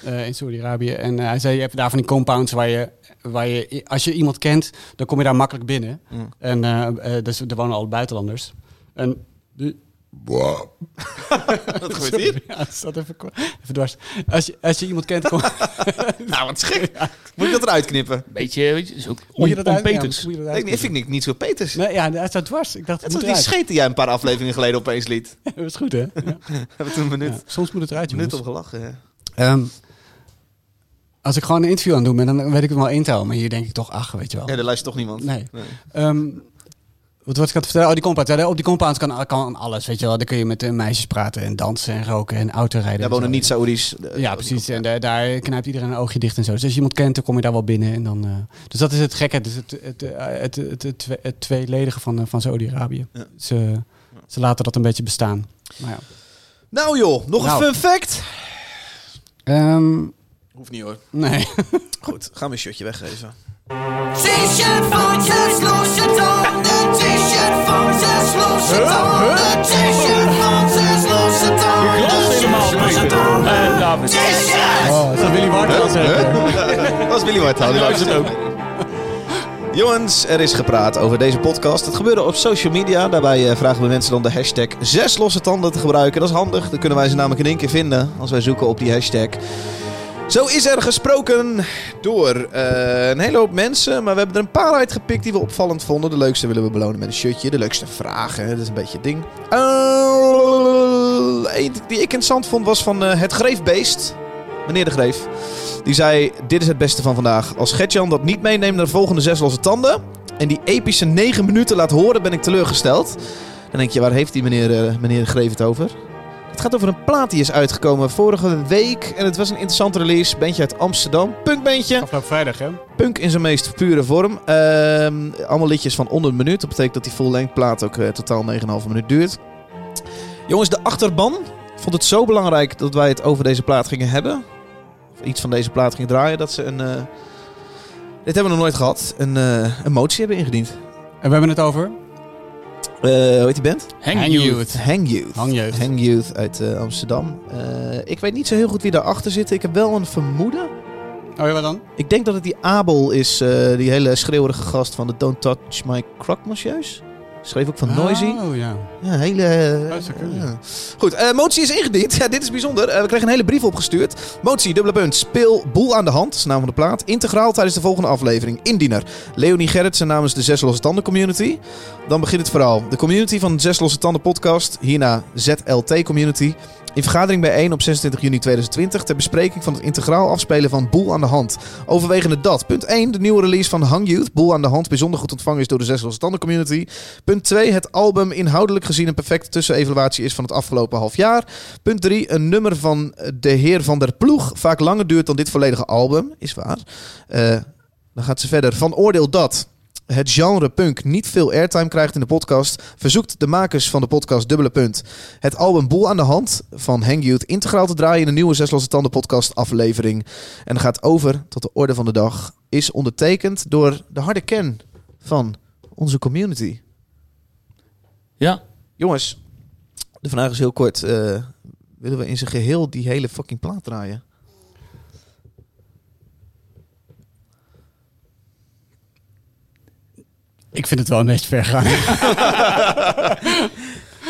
eh, in Saudi-Arabië. En eh, hij zei, je hebt daar van die compounds waar je, waar je... Als je iemand kent, dan kom je daar makkelijk binnen. Mm. En eh, eh, dus er wonen al buitenlanders. En... Die, Wat gebeurt hier? Ja, het staat even, even dwars. Als je, als je iemand kent, kom, Nou, wat schrik. Moet ik dat eruit knippen? Beetje, weet je, is ook moet je dat. Ja, je dat Ik, ik vind ik niet zo Peters. Nee, ja, hij staat dwars. Ik dacht, Het het was moet die scheet die jij een paar afleveringen geleden opeens liet. Dat is goed, hè? Ja. Hebben we toen een minuut, Ja, soms moet het eruit, minuut jongens. op gelachen. Ehm, als ik gewoon een interview aan het doen ben, dan weet ik hem wel intellen. Maar hier denk ik toch, ach, weet je wel. ja, er luistert toch niemand. Nee. Ehm, wat was ik aan het vertellen? Oh, die compound. Ja, op die compounds kan, kan alles, weet je wel. Dan kun je met meisjes praten en dansen en roken en autorijden. Daar en wonen niet Saoedi's. eh, Ja, precies. En daar, daar knijpt iedereen een oogje dicht en zo. Dus als je iemand kent, dan kom je daar wel binnen. En dan, eh, dus dat is het gekke. Dus het, het, eh, het, het, het, twee- het tweeledige van, van Saudi-Arabië. Ja. Ze, ze laten dat een beetje bestaan. Maar ja. Nou joh, nog Nou. een fun fact. Ehm, Hoeft niet hoor. nee. Goed, gaan we een shirtje weggeven. T-shirt van zes losse tanden, t-shirt van zes losse tanden, t-shirt van zes losse tanden, Glas helemaal zes losse beter. tanden, Eh, David. t-shirt. Oh, is dat Willy Wartel zeker? Dat is Willy White. Die luistert ook. Jongens, er is gepraat over deze podcast. Het gebeurde op social media. Daarbij eh, vragen we mensen dan de hashtag zes losse tanden te gebruiken. Dat is handig. Dan kunnen wij ze namelijk in één keer vinden als wij zoeken op die hashtag. Zo is er gesproken door eh, een hele hoop mensen. Maar we hebben er een paar uitgepikt die we opvallend vonden. De leukste willen we belonen met een shirtje. De leukste vragen. Dat is een beetje het ding. Eén die ik interessant vond was van eh, het Greefbeest. Meneer de Greef. Die zei, dit is het beste van vandaag. Als Gertjan dat niet meeneemt naar de volgende zes losse tanden... en die epische negen minuten laat horen, ben ik teleurgesteld. Dan denk je, waar heeft die meneer, meneer de Greef het over? Het gaat over een plaat die is uitgekomen vorige week. En het was een interessante release. Bandje uit Amsterdam. Punkbandje. Afgelopen vrijdag, hè? Punk in zijn meest pure vorm. Ehm, allemaal liedjes van onder een minuut. Dat betekent dat die full-length plaat ook eh, totaal 9,5 minuut duurt. Jongens, de achterban vond het zo belangrijk dat wij het over deze plaat gingen hebben. Of iets van deze plaat gingen draaien. Dat ze een... eh, dit hebben we nog nooit gehad. Een, eh, een motie hebben ingediend. En we hebben het over... Eh, hoe heet die band? Hang, Hang you. Youth. Hang Youth. Hang Youth uit eh, Amsterdam. Eh, ik weet niet zo heel goed wie daarachter zit. Ik heb wel een vermoeden. Oh ja, wat dan? Ik denk dat het die Abel is, eh, die hele schreeuwerige gast van de Don't Touch My Crock Monsieurs. Schreef ook van Noisy. Oh ja. Ja, hele... ja. Goed, eh, motie is ingediend. Ja, dit is bijzonder. Eh, we kregen een hele brief opgestuurd. Motie, dubbele punt. Speel boel aan de hand. Dat is naam van de plaat. Integraal tijdens de volgende aflevering. Indiener. Leonie Gerritsen namens de Zes Losse Tanden Community. Dan begint het verhaal. De community van de Zes Losse Tanden podcast. Hierna ZLT Community. In vergadering bijeen op 26 juni 2020 ter bespreking van het integraal afspelen van Boel aan de Hand. Overwegende dat. Punt 1. De nieuwe release van Hang Youth. Boel aan de Hand bijzonder goed ontvangen is door de Zes community. Punt 2. Het album inhoudelijk gezien een perfecte tussenevaluatie is van het afgelopen half jaar. Punt 3. Een nummer van de heer Van der Ploeg vaak langer duurt dan dit volledige album. Is waar. Eh, dan gaat ze verder. Van oordeel dat het genre punk niet veel airtime krijgt in de podcast, verzoekt de makers van de podcast Dubbele Punt het album Boel aan de Hand van Hang Youth integraal te draaien in een nieuwe Zes Losse Tanden podcast aflevering. En gaat over tot de orde van de dag. Is ondertekend door de harde kern van onze community. Ja. Jongens, de vraag is heel kort. eh, willen we in zijn geheel die hele fucking plaat draaien? Ik vind het wel een beetje ver gaan.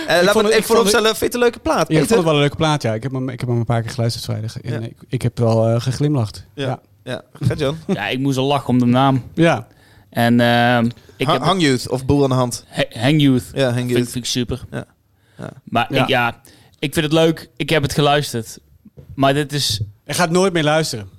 Eh laat vond me het- even ik vond vooropstellen, vind je het een leuke plaat? Ja, ik vond het wel een leuke plaat, ja. Ik heb hem, ik heb hem een paar keer geluisterd vrijdag. En Ja. ik, ik heb wel eh, geglimlacht. Ja. Ja. Ja, gaat ja, ik moest al lachen om de naam. Ja. En ehm, ik Hang, heb Hang Youth of Boel aan de Hand. Ha- Hang Youth. Ja, Hang Vind, Youth. vind ik super. Ja. Ja. Maar Ja. Ik, ja, ik vind het leuk. Ik heb het geluisterd. Maar dit is... Ik ga nooit meer luisteren.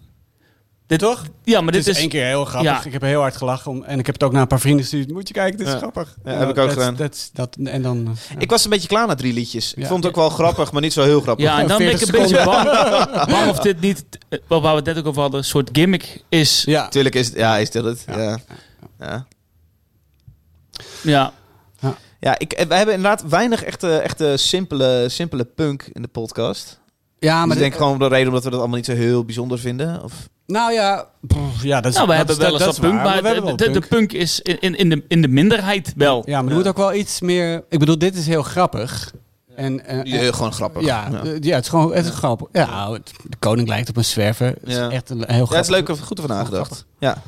Dit, Toch? Ja, maar Dit dit is is... één keer heel grappig. Ja. Ik heb heel hard gelachen. Om, en ik heb het ook naar een paar vrienden gestuurd. Moet je kijken, dit is Ja. grappig. Ja, heb ik ook gedaan. dat- dat, en dan... eh, ja. Ik was een beetje klaar na drie liedjes. Ik Ja. vond het ook wel grappig, maar niet zo heel grappig. Ja, en dan ben ik 40 een beetje bang, bang of dit niet, waar we het net ook over hadden, een soort gimmick is. Ja. Tuurlijk is het, ja, is dit het. Ja. Ja. Ja. Ja, ik, wij hebben inderdaad weinig echte, echte simpele, simpele punk in de podcast. Ja, Maar maar ik denk de- gewoon om de reden omdat we dat allemaal niet zo heel bijzonder vinden. Of, Nou ja, pff, ja, dat is Nou, we dat hebben is- wel eens dat punk, waar, maar we de, de, de punk is in, in, in, de, in de minderheid wel. Ja, maar er moet ook wel iets meer... Ik bedoel, dit is heel grappig. En, eh, Ja, en- gewoon grappig. Ja, Ja. de- ja, het is gewoon het is grappig. Ja, de koning lijkt op een zwerver. Het is Ja. echt een heel Ja, het is grappig. leuk of goed over nagedacht. Ja,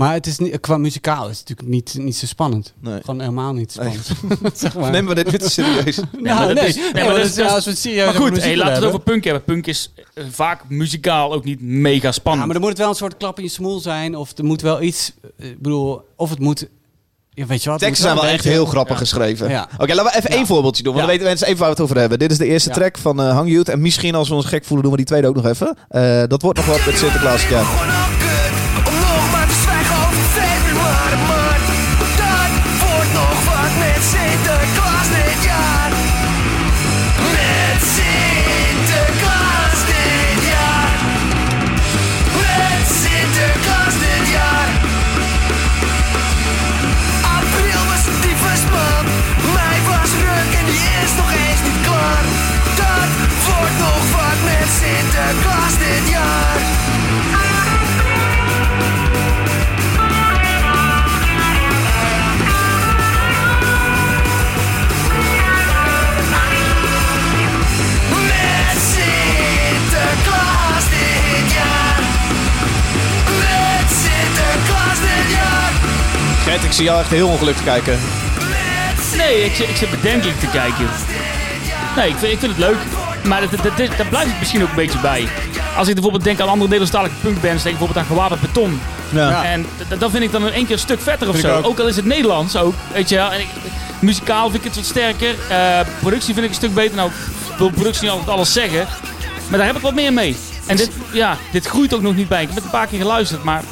Maar het is niet, qua muzikaal is het natuurlijk niet, niet zo spannend. nee. Gewoon helemaal niet Nee. spannend. zeg maar. Nemen we dit niet serieus? nou, maar dat nee. is- nee, Nee, maar maar dat is- als we het serieus Maar goed, hey, laten we het over punk hebben. Punk is eh, vaak muzikaal ook niet mega spannend. Ja, maar er moet het wel een soort klap in je smoel zijn. Of er moet wel iets... eh, Ik bedoel, of het moet... Ja, weet je wat? Teksten zijn wel echt heel grappig geschreven. Ja. Oké, laten we even Ja. één voorbeeldje doen. Want Ja. dan weten mensen even waar we het over hebben. Dit is de eerste Ja. track van eh, Hang Youth. En misschien als we ons gek voelen, doen we die tweede ook nog even. Eh, dat wordt nog wat met Sinterklaas. Ja. Ik zie jou echt heel ongelukkig kijken. Nee, ik, zit- ik zit bedenkelijk te kijken. Nee, ik vind, ik vind het leuk. Maar dat, dat, dat, daar blijft het misschien ook een beetje bij. Als ik bijvoorbeeld denk aan andere Nederlandstalige punkbands, denk ik bijvoorbeeld aan Gewapend Beton. Ja. En dat vind ik dan in één keer een stuk vetter of zo. ook. Ook. al is het Nederlands ook, weet je wel. En ik, muzikaal vind ik het wat sterker. Eh, productie vind ik een stuk beter. Nou, ik wil productie niet altijd alles zeggen. Maar daar heb ik wat meer mee. En dit, ja, dit groeit ook nog niet bij. Ik heb het een paar keer geluisterd, maar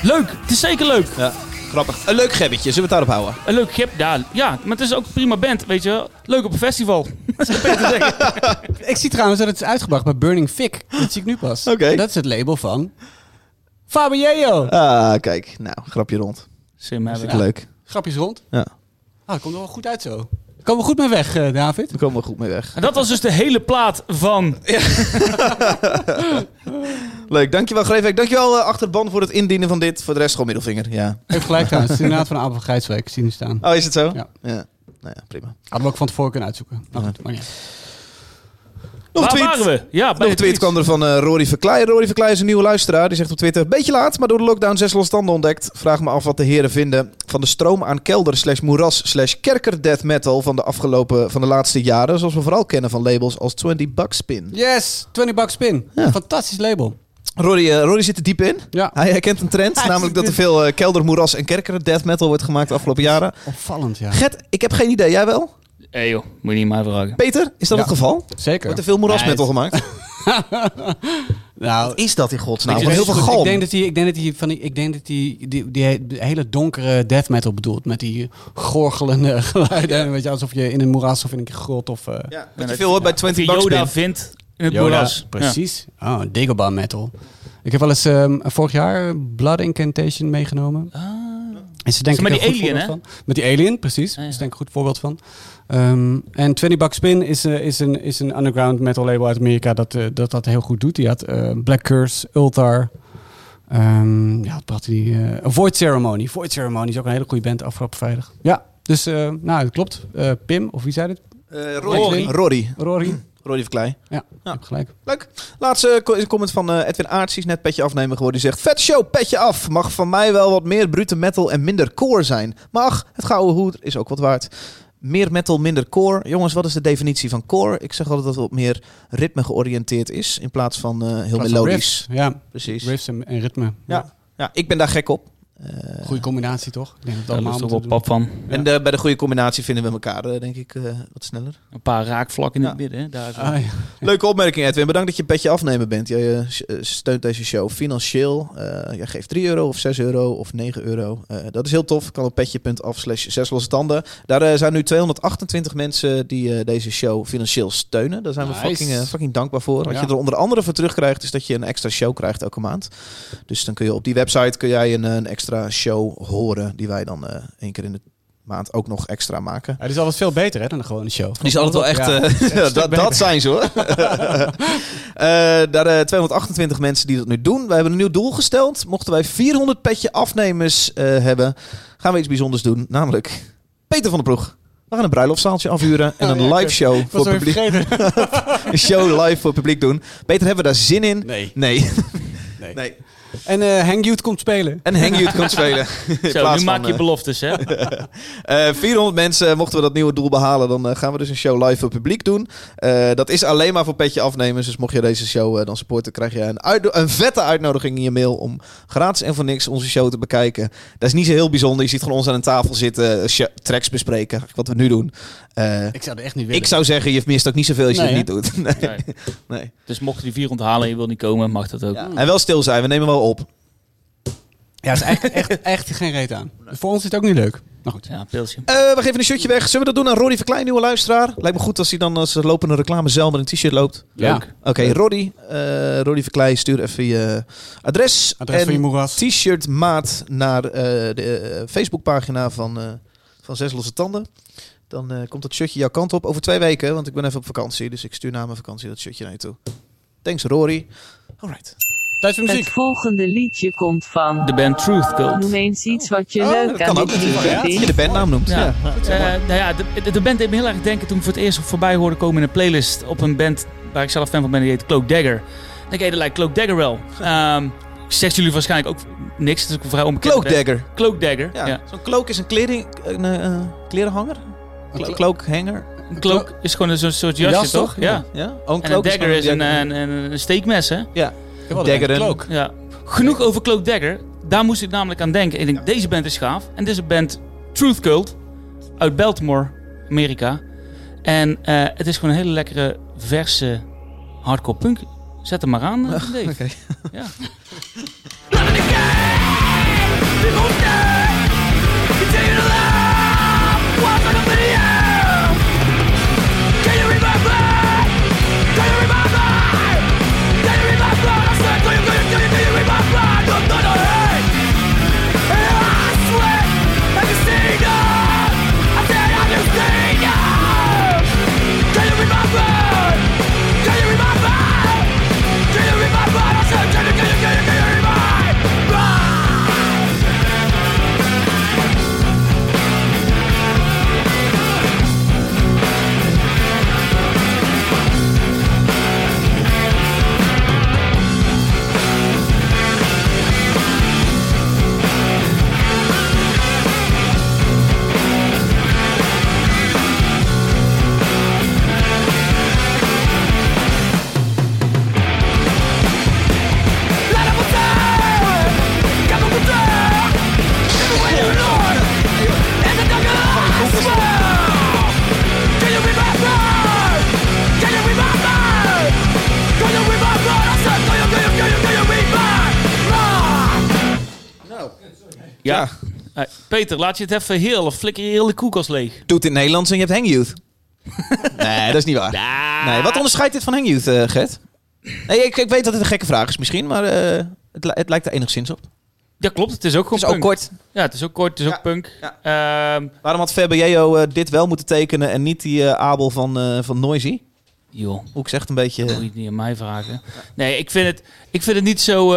leuk. Het is zeker leuk. Ja, grappig. Een leuk gebbetje, zullen we het daarop houden? Een leuk gip, ja, ja, maar het is ook een prima band, weet je wel. Leuk op een festival. Ik zie trouwens dat het is uitgebracht bij Burning Fig. Dat zie ik nu pas. Oké. Dat is het label van Fabio. Ah, kijk. Nou, grapje rond. Sim hebben. Vind ik leuk. Grapjes rond. Ja, Ah, dat komt er wel goed uit zo. Daar komen we goed mee weg, eh, David. daar komen we goed mee weg. En dat was dus de hele plaat van... Leuk, dankjewel Greefweek. Dankjewel uh, Achterban voor het indienen van dit. Voor de rest gewoon middelvinger. Ja. Even gelijk trouwens. Het is inderdaad van Abel van Grijswijk. Ik zie nu staan. Oh, is het zo? Ja. ja. Nou ja, prima. Hadden we ook van tevoren kunnen uitzoeken. Nou goed, maar niet. Nog een Waar tweet. waren we? Ja, bij Nog een tweet kwam er van eh, Rory Verkleij. Rory Verkleij is een nieuwe luisteraar. Die zegt op Twitter... Beetje laat, maar door de lockdown zes losstanden ontdekt. Vraag me af wat de heren vinden van de stroom aan kelder slash moeras slash kerker death metal van de afgelopen, van de laatste jaren. Zoals we vooral kennen van labels als 20 Bucks Spin. Yes, 20 bucks spin. Ja. Fantastisch label. Rory, eh, Rory zit er diep in. Ja. Hij herkent een trend, Hij namelijk dat er veel eh, kelder, moeras en kerker death metal wordt gemaakt de afgelopen jaren. Opvallend, ja. Gert, ik heb geen idee. Jij wel? Hé joh, moet je niet mij vragen. Peter, is dat Ja. het geval? Zeker. Wordt er veel moeras Nee, metal gemaakt? Nou, Wat is dat in godsnaam? ik, Wat heel veel ik denk dat hij, ik denk dat hij van die, ik denk dat hij die, die he- hele donkere death metal bedoelt met die gorgelende geluiden, weet je, alsof je in een moeras of in een grot of eh, Ja, wat je veel hoort bij Of 20 je Bucks Yoda Spin. vindt in het Yoda, moeras. Precies. Oh, Dagobah metal. Ik heb wel eens ehm, vorig jaar Blood Incantation meegenomen. Ah. Is denk Is ik met een die goed alien, voorbeeld van. Met die alien, precies. Ah, ja. Dat is denk ik een goed voorbeeld van. Ehm, en 20 Bucks Spin is, eh, is, een, is een underground metal label uit Amerika dat, eh, dat dat heel goed doet. Die had eh, Black Curse, Ultar. ehm, ja, wat had die? Void Ceremony. Void Ceremony is ook een hele goede band afgelopen vrijdag. Ja, dus eh, nou, het klopt. Eh, Pim, of wie zei het? Eh, Rory. Rory. Rory. Rory Verkleij. Ja, hebt gelijk. Leuk. Laatste comment van eh, Edwin Aarts. Die is net petje afnemen geworden. Die zegt, vet show, petje af. Mag van mij wel wat meer brute metal en minder core zijn. Maar ach, het gouden hoed is ook wat waard. Meer metal, minder core. Jongens, wat is de definitie van core? Ik zeg altijd dat het wat meer ritme georiënteerd is. In plaats van eh, heel van melodisch. Ja, Precies. riffs en, en ritme. Ja. Ja, ik ben daar gek op. Eh, Goede combinatie, toch? Ik denk dat we Daar allemaal is toch wel pap van. Ja. En de- bij de goede combinatie vinden we elkaar, eh, denk ik, eh, wat sneller. Een paar raakvlakken in Ja. het midden. hè. Daar. Ah, ja. Leuke opmerking, Edwin. Bedankt dat je een petje afnemen bent. Jij steunt deze show financieel. Eh jij geeft 3 euro of 6 euro of 9 euro. Eh, dat is heel tof. Kan op petje.af slash 6 losse tanden. Daar zijn nu 228 mensen die eh, deze show financieel steunen. Daar zijn we fucking, fucking dankbaar voor. Wat Ja. je er onder andere voor terugkrijgt is dat je een extra show krijgt elke maand. Dus dan kun je op die website kun jij een, een extra show horen die wij dan eh één keer in de maand ook nog extra maken. Ja, die is altijd veel beter hè, dan een gewone show. Die is altijd wel echt... Ja, eh, echt dat, beter. dat zijn ze hoor. Eh, daar eh 228 mensen die dat nu doen. We hebben een nieuw doel gesteld. Mochten wij 400 petje afnemers eh, hebben, gaan we iets bijzonders doen. Namelijk Peter van der Ploeg. We gaan een bruiloftszaaltje afhuren en Oh, een ja, live show Ik voor publiek. Een show live voor publiek doen. Peter, hebben we daar zin in? Nee. Nee. nee. nee. En eh Hang Youth komt spelen. En Hang Youth komt spelen. Zo, nu maak van, je eh, beloftes, hè? Eh, 400 mensen, mochten we dat nieuwe doel behalen, dan eh, gaan we dus een show live voor publiek doen. Eh, dat is alleen maar voor petje afnemers. Dus mocht je deze show eh, dan supporten, krijg je een, een vette uitnodiging in je mail om gratis en voor niks onze show te bekijken. Dat is niet zo heel bijzonder. Je ziet gewoon ons aan een tafel zitten, eh, tracks bespreken, wat we nu doen. Eh, Ik zou er echt niet willen. ik zou zeggen, je mist ook niet zoveel als je Nee, het niet doet. Nee. Nee. nee. Dus mocht je die vier onthalen en je wil niet komen, mag dat ook. Ja. En wel stil zijn, we nemen wel op. Ja, is eigenlijk echt, echt geen reet aan. Voor ons is het ook niet leuk. Nou goed. Ja, pilsje. Eh, we geven een shirtje weg. Zullen we dat doen aan Roddy Verklein, nieuwe luisteraar? Lijkt me goed als hij dan als lopende reclamezel met een t-shirt loopt. Ja. Leuk. Oké, Roddy. eh Roddy Verkleij, stuur even je adres. Adres en van je moeras. t-shirt maat naar eh, de Facebookpagina van, eh, van Zes Losse Tanden. Dan eh, komt dat shirtje jouw kant op over twee weken, want ik ben even op vakantie. Dus ik stuur na mijn vakantie dat shirtje naar je toe. Thanks, Rory. Alright. Tijd voor Het muziek. volgende liedje komt van. De band Truth Cult. Noem eens iets wat je Oh, leuk dat aan dit liedje Ja, dat je vindt. de bandnaam noemt. Ja. Ja. Eh, nou ja, de, de band deed me heel erg denken toen ik voor het eerst voorbij hoorde komen in een playlist op een band waar ik zelf fan van ben, die heet Cloak Dagger. Ik denk, hey, dat lijkt Cloak Dagger wel. Ehm zegt jullie waarschijnlijk ook niks, het is ook een vrij onbekend. Cloak Dagger. Cloak Dagger, Ja. ja. Zo'n cloak is een, kleding, een eh, klerenhanger. Een Clo- cloakhanger. Een cloak is gewoon een soort, jasje, jas, toch? Ja. Ja. Oh, een En een cloak dagger is een, dagger. een, een, een steekmes, hè? Ja. Cloak. Ja. Genoeg over Cloak Dagger. Daar moest ik namelijk aan denken. Ik denk, deze band is gaaf. En dit is een band Truth Cult uit Baltimore, Amerika. En eh, het is gewoon een hele lekkere, verse hardcore punk. Zet hem maar aan, eh, Dave. Oké. Ja. Ja. Peter, laat je het even heel of flikker je heel de koelkast leeg. Doe het in het Nederlands en je hebt Hang Youth. nee, dat is niet waar. Nee, wat onderscheidt dit van Hang Youth, eh, Gert? Nee, ik, ik weet dat het een gekke vraag is misschien, maar eh, het, het lijkt er enigszins op. Ja, klopt. Het is ook Het gewoon is ook kort. Ja, het is ook kort. Het is Ja. ook punk. Ja. Ehm, Waarom had Fabio eh, dit wel moeten tekenen en niet die Abel van, van Noisy? joh. Hoe ik zeg het een beetje... Moet je het niet aan mij vragen. Nee, ik vind het, ik vind het niet zo...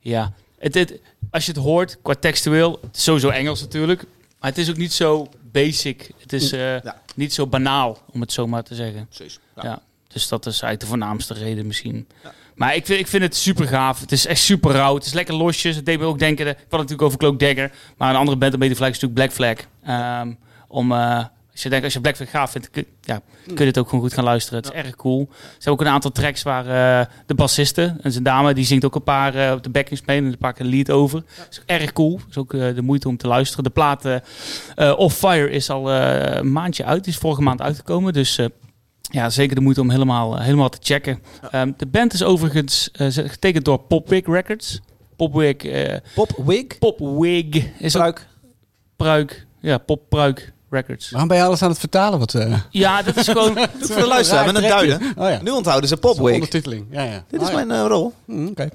ja, het, het, als je het hoort, qua textueel... Het is sowieso Engels natuurlijk. Maar het is ook niet zo basic. Het is eh, Ja. niet zo banaal, om het zo maar te zeggen. Precies. Ja. dus dat is eigenlijk de voornaamste reden misschien. Maar ik vind, ik vind het super gaaf. Het is echt super rauw. Het is lekker losjes. Het deed me ook denken... Ik had het natuurlijk over Cloak Dagger. Maar een andere band een beetje vergelijken is natuurlijk Black Flag. Ehm, om... eh, als je denkt, als je Black Flag gaaf vindt, kun, ja, kun je het ook gewoon goed gaan luisteren. Het is erg cool. Er zijn ook een aantal tracks waar eh, de bassiste, en zijn dame, die zingt ook een paar eh, op de backing spelen en een paar keer een lied over. Is erg cool. is ook eh, de moeite om te luisteren. De plaat Off Fire is al een maandje uit. Die is vorige maand uitgekomen. Dus ja, zeker de moeite om helemaal, helemaal te checken. Ehm, de band is overigens getekend door Popwig Records. Popwig, eh Pop Wig? Popwig is ook Pruik. pruik. Ja, Poppruik Records. Waarom ben je alles aan het vertalen? Wat, eh Ja, dat is gewoon... Voor de luisteraar met een duiden. Oh ja. Nu onthouden ze Pop Wig. Ondertiteling. Ja, ja. Dit Oh, is ja. mijn eh, rol. Mm, Oké.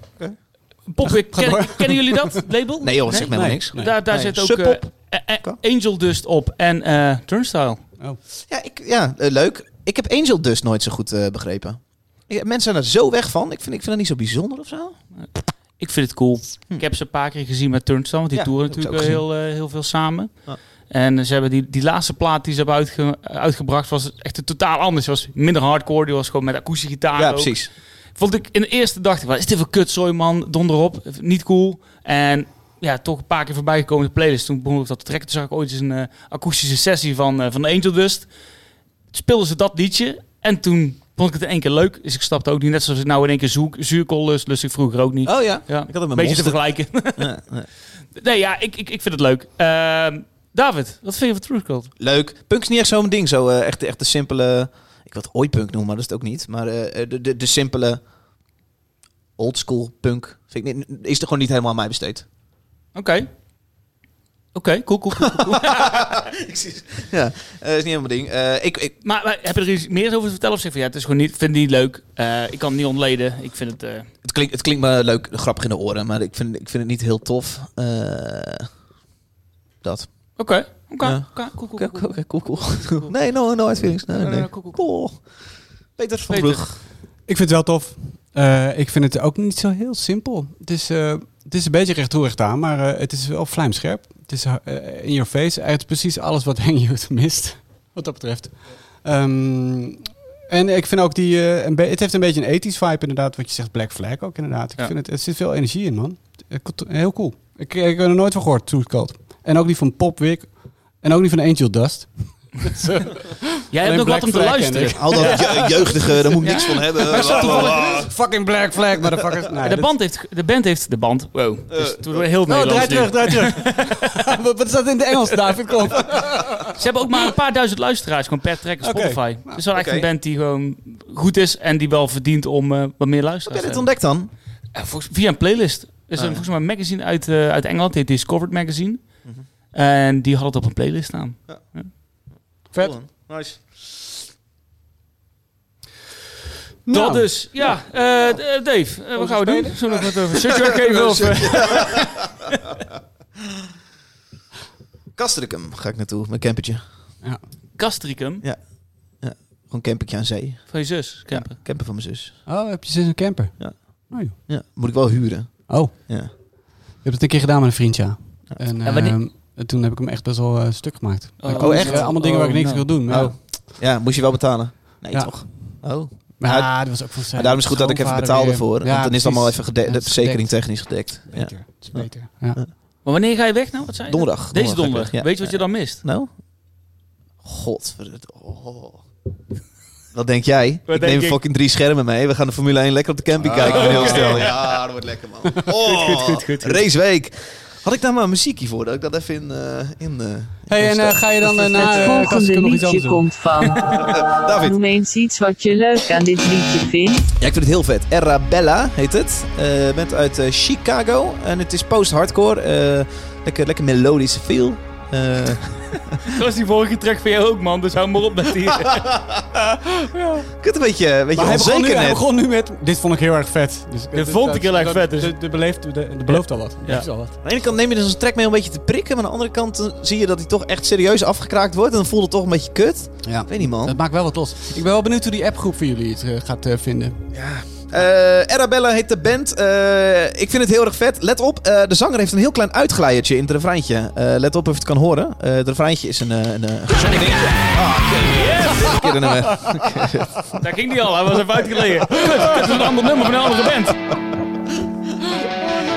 Ken- kennen jullie dat label? Nee joh, zeg me helemaal Nee. niks. Nee. Daar, daar Nee. zit ook eh, Angel Dust op en eh Turnstile. Oh. Ja, ik, ja leuk. Ik heb Angel Dust nooit zo goed eh, begrepen. Ik- mensen zijn er zo weg van. Ik vind, ik vind het niet zo bijzonder of zo. Ik vind het cool. Ik heb ze een paar keer gezien met Turnstile, want die Hm. Ja, toeren natuurlijk heel, heel veel samen. En ze hebben die, die laatste plaat die ze hebben uitge- uitgebracht, was echt een totaal anders. Die was minder hardcore, die was gewoon met akoestische gitaar. ja, ook. precies. Vond ik in de eerste dacht ik, wat is dit voor kutzooi man, donderop. Niet cool. En ja, toch een paar keer voorbij gekomen in de playlist. Toen begon ik dat te trekken. Toen zag ik ooit eens een eh, akoestische sessie van, eh, van Angel Dust. Speelden ze dat liedje. En toen vond ik het in één keer leuk. Dus ik stapte ook niet net zoals ik nou in één keer zoek, zuurkool lust. Lust ik vroeger ook niet. Oh ja. ja, Ik had het een met beetje te vergelijken. Nee, ja, ik, ik, ik vind het leuk. Ehm, David, wat vind je van Truth Cult? Leuk. Punk is niet echt zo'n ding. Zo eh, echt, echt de simpele... Ik wil het ooit punk noemen, maar dat is het ook niet. Maar eh, de, de, de simpele oldschool punk vind ik niet, is er gewoon niet helemaal aan mij besteed. Oké. Oké, cool, cool, cool, cool. Ja, eh, is niet helemaal ding. Eh, ik, ik, maar, maar heb je er iets meer over te vertellen? Of zeg je van ja, het is gewoon niet, vind het niet leuk. Eh, ik kan het niet ontleden. Ik vind het... eh, het, klinkt, het klinkt me leuk, grappig in de oren, maar ik vind, ik vind het niet heel tof. Eh, dat. Oké, oké, oké, cool, cool, Oké, cool. oké, cool, cool. Nee, no, no hard feelings. Nee, Nee, nee. nee, cool. Peter van Peter. Brug. Ik vind het wel tof. Eh, ik vind het ook niet zo heel simpel. Het is, eh, het is een beetje recht toe recht aan, maar eh, het is wel vlijmscherp. Het is in your face. Het is precies alles wat Hang Youth mist, wat dat betreft. Ehm, en ik vind ook die... eh, een het heeft een beetje een ethisch vibe inderdaad, wat je zegt Black Flag ook inderdaad. Ik Ja. vind het, er zit veel energie in, man. Heel cool. Ik, ik heb er nooit van gehoord, Truth Cult. En ook niet van Popwig. En ook niet van Angel Dust. Dus, eh, Jij hebt nog Black wat om te luisteren. ik. Al dat je- jeugdige, daar moet ik niks van hebben. Fucking Black Flag, motherfuckers. Nee, de, band heeft, de band heeft... De band? Wow. Dus toen we heel Oh, draai terug, draai terug. wat, wat is dat in het Engels, David? Kom. Ze hebben ook maar een paar duizend luisteraars gewoon per track op. Spotify. Nou, dus wel echt een band die gewoon goed is en die wel verdient om eh, wat meer Heb luisteraars jij te dit hebben. ontdekt dan? Volgens- via een playlist. Er is Ah, een, ja. volgens mij een magazine uit, eh, uit Engeland, die heet Discovered Magazine. En die had het op een playlist staan. Vet. Cool, Nice. Nou, Dat dus. Ja, eh, d- Dave, eh, wat gaan we doen? Zullen we nog wat over Search geven? Of, eh? Castricum ga ik naartoe, mijn campertje. Castricum Gewoon campertje aan zee. van je zus. Camper. Ja, camper van mijn zus. Oh, heb je in een camper? Ja. Oh, joh. Ja, moet ik wel huren. oh, Ja. ik heb het een keer gedaan met een vriendje. ja. En, wanneer- ehm, en toen heb ik hem echt best wel eh, stuk gemaakt. Oh, komen echt? eh, allemaal dingen waar ik Oh, niks nou. wil doen. maar Oh. Ja, moest je wel betalen? Nee, Ja. toch? Oh. Maar Ja, ja, dat was ook van zijn Maar daarom is het goed dat ik even betaalde weer. voor. Ja, want dan is het allemaal even gede- Ja, de verzekering gedekt. technisch gedekt. Ja. Beter. Het is beter. Ja. Maar wanneer ga je weg nou? Wat zei je? Donderdag. Deze donderdag. ja. Weet je wat je dan mist? Nou? God. Oh. Wat denk jij? Wat ik denk neem ik? fucking drie schermen mee. We gaan de Formule 1 lekker op de camping kijken. heel stel. Ja, dat wordt lekker man. Oh, goed, goed, goed. Raceweek. Had ik daar maar een muziekje voor, dat ik dat even in... eh in eh, Hey, en eh, ga je dan eh, na Het volgende nog liedje doen? komt van. David. Noem eens iets wat je leuk aan dit liedje vindt. Ja, ik vind het heel vet. Arabella heet het. Eh bent uit eh, Chicago. En het is post-hardcore. Eh, lekker, lekker melodische feel. Eh, Dat was die vorige track van jou ook, man. Dus hou maar op met die. ik het een beetje, een beetje Maar hij begon, nu, onzeker hij net. begon nu met... Dit vond ik heel erg vet. Dus, Dit vond ik heel erg vet, dus- De, beleeft, de, de belooft al wat. Ja. Dat is al wat. Aan de ene kant neem je dus een track mee om een beetje te prikken. Maar aan de andere kant eh, zie je dat hij toch echt serieus afgekraakt wordt. En dan voelt het toch een beetje kut. Ja. Ik weet niet, man. Dat maakt wel wat los. Ik ben wel benieuwd hoe die appgroep van jullie het eh, gaat vinden. Eh Arabella heet de band. Eh, ik vind het heel erg vet. Let op, eh, de zanger heeft een heel klein uitglijertje in het refreintje. Let op of je het kan horen. Het refreintje is een... een eh, gezongen dingetje. Ah, nummer. Daar ging die al. Hij was even uitgelegen. Het is een ander nummer van een andere band.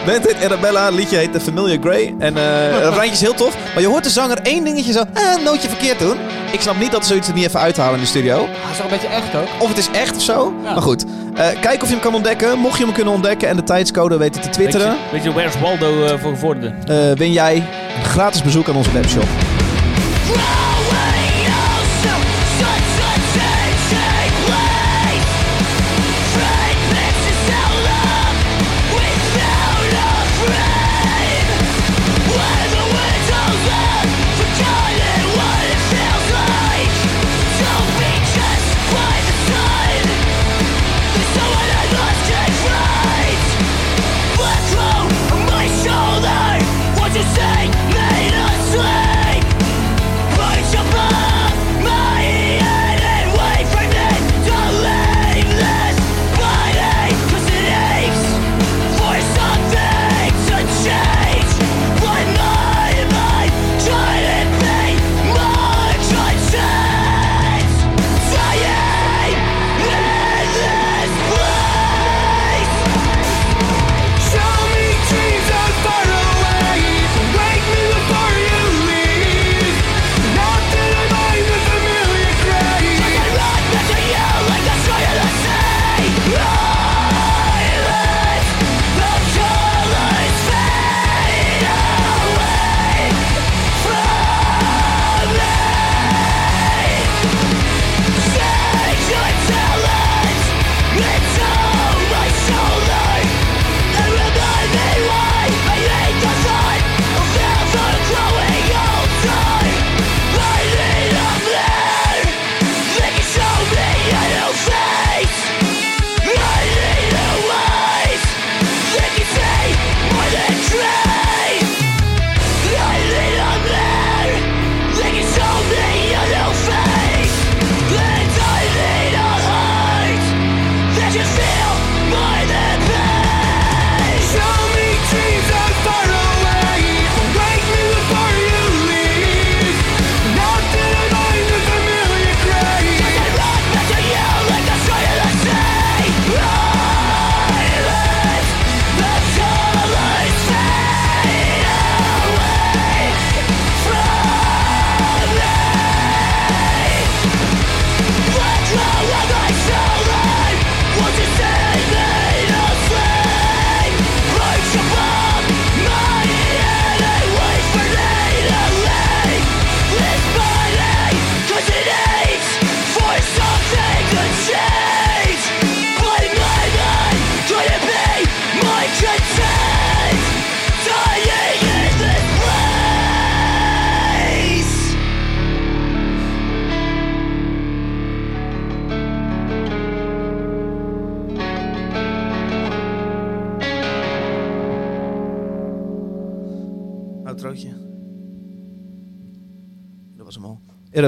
Band heet Arabella, het liedje heet The Familiar Grey. En eh het is heel tof. Maar je hoort de zanger één dingetje zo... Eh, een nootje verkeerd doen. Ik snap niet dat ze zoiets er niet even uithalen in de studio. Hij is wel een beetje echt ook. Of het is echt of zo. Ja. Maar goed. Eh, kijk of je hem kan ontdekken. Mocht je hem kunnen ontdekken en de tijdscode weten te Weet twitteren... je, weet je Where's Waldo eh, voor gevorderden? eh, win jij een gratis bezoek aan onze webshop.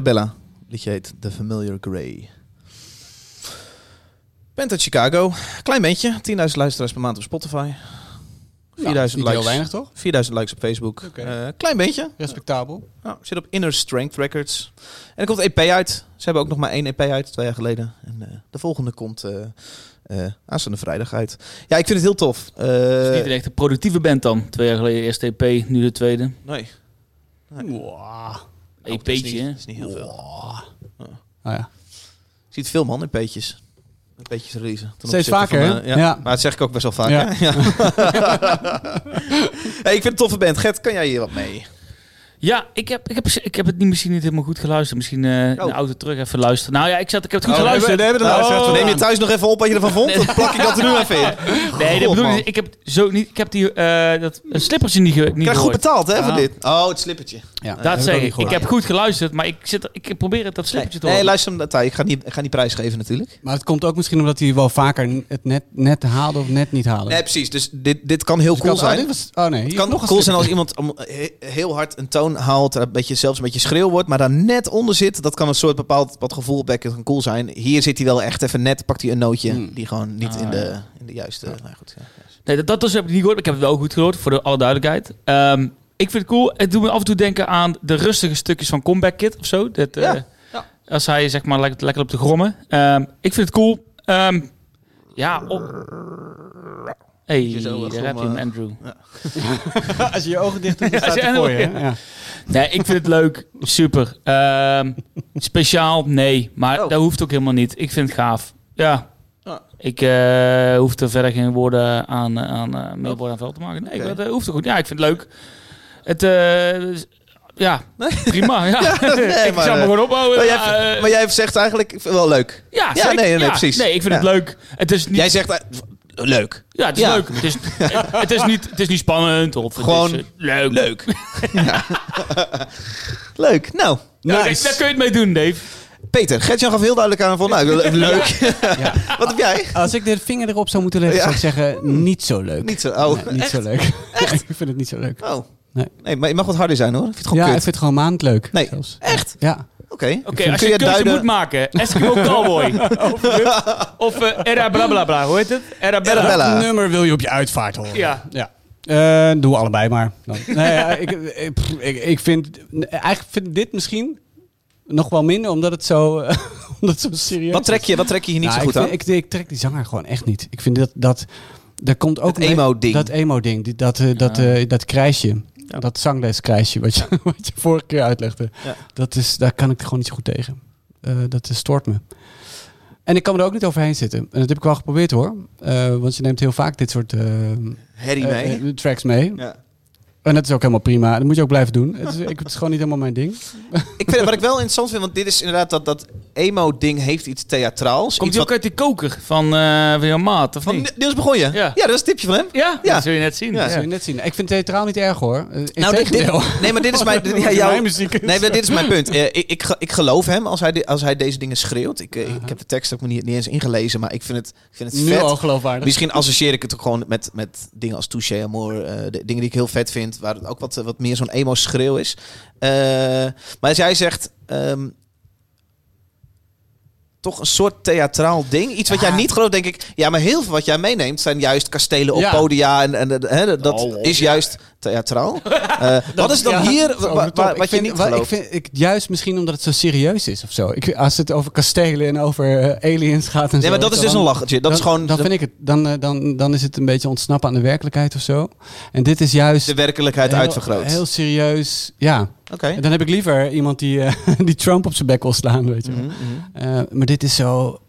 Al. Arabella. Liedje heet The Familiar Grey. Bent uit Chicago. Klein bandje. 10.000 luisteraars per maand op Spotify. 4000 niet heel likes. weinig, toch? 4000 likes op Facebook. Eh, klein bandje. Respectabel. Nou, zit op Inner Strength Records. En er komt een EP uit. Ze hebben ook nog maar één EP uit, twee jaar geleden. En eh, de volgende komt eh eh aanstaande vrijdag uit. Ja, ik vind het heel tof. Eh, Het is niet een echte productieve band dan. Twee jaar geleden eerste EP, nu de tweede. nee, Wow. Dat is EP'tje, niet, hè? dat is niet heel veel. Ah ja. Je ziet veel man, EP'tjes. Een beetje releasen. Steeds vaker, van, hè? eh, ja. Ja. Maar dat zeg ik ook best wel vaak. Ja. hè? Ja. hey, ik vind het een toffe band. Gert, kan jij hier wat mee? Ja, ik heb, ik, heb, ik heb het niet, misschien niet helemaal goed geluisterd. Misschien eh in de auto terug even luisteren. Nou ja, ik, zat, ik heb het goed Oh, geluisterd. we hebben het geluisterd. Neem je thuis nog even op wat je ervan vond? Dan plak ik dat er nu even in. Nee, dat bedoel ik. Ik heb, zo niet, ik heb die, eh dat een slippertje niet, niet krijg goed betaald hè, voor Ja. dit. Oh, het slippertje. Ja, Dat zeg ik. Ik heb goed geluisterd, maar ik, zit, ik probeer het dat slippertje te Nee, horen. luister hem Thij. Ik ga niet, ik ga niet prijsgeven natuurlijk. Maar het komt ook misschien omdat hij wel vaker het net, net haalde of net niet haalde. Nee, precies. Dus dit, dit kan heel Dus cool kan- oh, zijn. dit was- oh nee, Het kan nog cool zijn als iemand heel hard een toon haalt, een beetje, zelfs een beetje schreeuw wordt, maar daar net onder zit. Dat kan een soort bepaald wat gevoel opwekken. Dat kan cool zijn. Hier zit hij wel echt even net, pakt hij een nootje Hmm. die gewoon niet Ah, in, de, ja. in de juiste... Nou goed, ja. Nee, dat, dat dus heb ik niet gehoord. maar Ik heb het wel goed gehoord, voor de alle duidelijkheid. Ehm, ik vind het cool. Het doet me af en toe denken aan de rustige stukjes van Comeback Kid of zo. Dat, eh, Ja, ja. Als hij zeg maar lekker, lekker op de grommen. Ehm, ik vind het cool. Ehm, ja, op... Hey, zo, eh, daar heb je hem, grommen. Andrew. Als je je ogen dicht doet, dan staat voor je. hè? Ja. Nee, ik vind het leuk. Super. Ehm, speciaal? Nee. Maar Oh. dat hoeft ook helemaal niet. Ik vind het gaaf. Ja. Ah. Ik eh, hoef er verder geen woorden aan, eh, aan eh, meer woorden aan vuil te maken. Nee, dat eh, hoeft ook goed. Ja, ik vind het leuk. Het, eh, ja, prima. Ja. nee, ik maar, zal me eh, gewoon ophouden. Maar jij, eh, maar jij zegt eigenlijk ik vind het wel leuk. ja, ja, zeker. nee, nee, Ja. precies. Nee, ik vind Ja. het leuk. Het is niet... Jij zegt eh, leuk. ja, het is Ja. leuk. Het is, het, is niet, het is niet spannend. Of het Gewoon is, eh, leuk. Leuk. Ja. leuk. Nou, Nou, Nice. Daar kun je het mee doen, Dave. Peter, Gertjan gaf heel duidelijk aan van, nou, le- leuk. Wat heb jij? Als ik de vinger erop zou moeten leggen, Ja. zou ik zeggen, niet zo leuk. Niet zo. Oh, Nee, niet echt? zo leuk. ik vind het niet zo leuk. Oh. Nee. Nee, maar je mag wat harder zijn hoor. Ik vind het gewoon Ja, ik kut. vind het gewoon maand leuk. Nee, zelfs. echt? Ja. Oké. Oké, Kun als je een keuze duiden- moet maken, Eskimo Cowboy of, of eh, Era Blablabla, hoe heet het? Era Bella. Bella. Welk nummer wil je op je uitvaart horen? Ja. ja. Eh, doe allebei maar. Dan. Nee, ja, ik, ik, pff, ik, ik vind... Eigenlijk vind ik dit misschien nog wel minder, omdat het zo, omdat het zo serieus Wat trek is. je, wat trek je hier niet Nou, zo goed ik, aan? ik, ik trek die zanger gewoon echt niet. Ik vind dat... dat er komt ook mee- emo-ding. Dat emo-ding. Dat, eh, dat, eh, dat krijsje. Dat zangleskrijsje wat je, wat je vorige keer uitlegde. Ja. Dat is, daar kan ik gewoon niet zo goed tegen. Eh, dat stoort me. En ik kan me er ook niet overheen zitten. En dat heb ik wel geprobeerd hoor. Eh, want je neemt heel vaak dit soort eh, Harry eh, mee. tracks mee. ja. En dat is ook helemaal prima. Dat moet je ook blijven doen. Het is, ik, het is gewoon niet helemaal mijn ding. Ik vind, wat ik wel interessant vind, want dit is inderdaad dat, dat emo-ding heeft iets theatraals. Komt iets ook uit die koker van, eh van jouw maat, of Van niet? Niels begon je? Ja. dat is een tipje van hem. Ja, Ja. dat zul je net zien. Ja. Dat zul je net zien. Ik vind het theatraal niet erg hoor. Eh, Nou, dit, integendeel. dit- nee, maar dit is mijn, dit- ja, Mijn jouw, muziek is- nee, maar dit is mijn punt. Eh, ik, ik, ge- ik geloof hem als hij, als hij deze dingen schreeuwt. Ik, ik heb de tekst ook niet, niet eens ingelezen, maar ik vind het, ik vind het nu vet. al geloofwaardig. Misschien associeer ik het ook gewoon met, met dingen als Touché Amor. eh, de dingen die ik heel vet vind. Waar het ook wat, wat meer zo'n emo-schreeuw is. Eh, maar als jij zegt... ehm, toch een soort theatraal ding. Iets wat jij niet gelooft, denk ik. Ja, maar heel veel wat jij meeneemt zijn juist kastelen op Ja. podia. En, en hè, dat Oh, is juist theatraal. Eh, wat is dan Ja, hier wa- wat Ik je vind- niet gelooft? Ik vind, ik, juist misschien omdat het zo serieus is of zo. Ik, als het over kastelen en over eh, aliens gaat en Nee, zo. maar dat is dan- dus een lachertje. Dat dan, is gewoon Dan vind ik het. Dan, eh, dan, dan is het een beetje ontsnappen aan de werkelijkheid of zo. En dit is juist. de werkelijkheid heel- uitvergroot. Heel serieus. Ja. Oké. En dan heb ik liever iemand die, die Trump op zijn bek wil slaan, weet je. Mhm, mhm. Eh, maar dit is zo.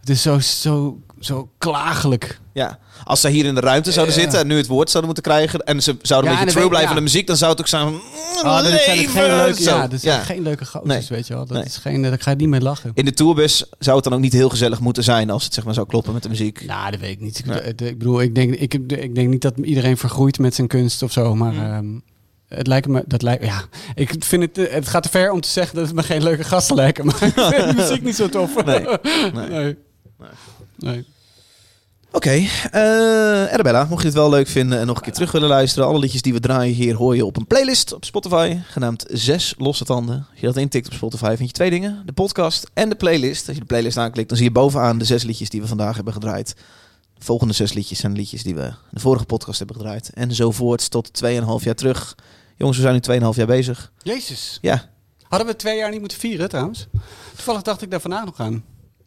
het is zo, zo, zo klagelijk. Ja, als ze hier in de ruimte zouden zitten en nu het woord zouden moeten krijgen en ze zouden een en beetje true blijven aan de muziek, dan zou het ook zijn van Ah, dat zijn geen leuke, ja, dat zijn Ja. geen leuke Nee. weet je wel. Dat is geen, daar ga je niet mee lachen. In de tourbus zou het dan ook niet heel gezellig moeten zijn als het zeg maar zou kloppen met de muziek. Nou, dat weet ik niet. Ik, bedoel, ik denk, ik, ik denk niet dat iedereen vergroeit met zijn kunst of zo, maar ehm, het lijkt me, dat lijkt, ja, ik vind het, eh, het gaat te ver om te zeggen dat het me geen leuke gasten lijken, maar ik vind de muziek niet zo tof. Nee. nee. nee. Oké, eh Arabella, mocht je het wel leuk vinden en nog een keer terug willen luisteren, alle liedjes die we draaien hier hoor je op een playlist op Spotify, genaamd Zes Losse Tanden. Als je dat intikt op Spotify vind je twee dingen, de podcast en de playlist. Als je de playlist aanklikt, dan zie je bovenaan de zes liedjes die we vandaag hebben gedraaid. De volgende zes liedjes zijn liedjes die we in de vorige podcast hebben gedraaid. En zo voort tot 2,5 jaar terug. Jongens, we zijn nu 2,5 jaar bezig. Jezus. Ja, Hadden we twee jaar niet moeten vieren trouwens? Toevallig dacht ik daar vandaag nog aan.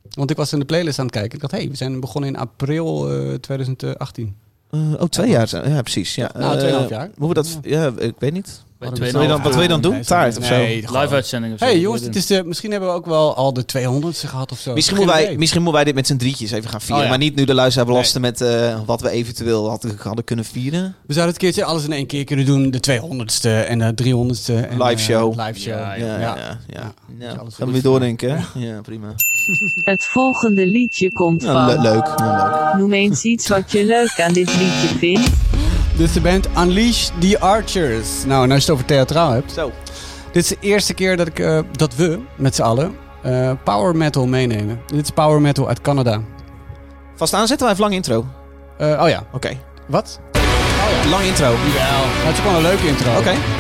Want ik was in de playlist aan het kijken. Ik dacht, hé, hey, we zijn begonnen in april eh, 2018. Eh, oh, twee jaar. zijn- Ja, precies. Ja. Nou, Eh, tweeënhalf jaar. Hoe we dat... Ja, ik weet niet. Weet bij Hadden we 2,5 wil je dan- wat wil je dan doen? Nee, Taart of zo? nee, live uitzending of zo. hey, jongens, het is de, misschien hebben we ook wel al de 200ste gehad of zo. Misschien moeten, wij, misschien moeten wij dit met z'n drietjes even gaan vieren. Oh ja. Maar niet nu de luisteraar belasten met eh, wat we eventueel hadden, hadden kunnen vieren. We zouden het keertje alles in één keer kunnen doen. De 200ste en de 300ste. En, Live eh, show. live show. Ja, Ja, ja, ja. Ja. ja. alles Gaan we weer doordenken, hè? Ja, prima. Het volgende liedje komt Ja, le- van. leuk. Ja, leuk. Noem eens iets wat je leuk aan dit liedje vindt. Dit is de band Unleash the Archers. Nou, en als je het over theatraal hebt. Zo. Dit is de eerste keer dat, ik, eh, dat we met z'n allen eh, power metal meenemen. Dit is power metal uit Canada. Vast aanzetten, wij even lang intro. Eh, oh ja, Oké. wat? Lang intro. Oké. Wel. Het is gewoon een leuke intro.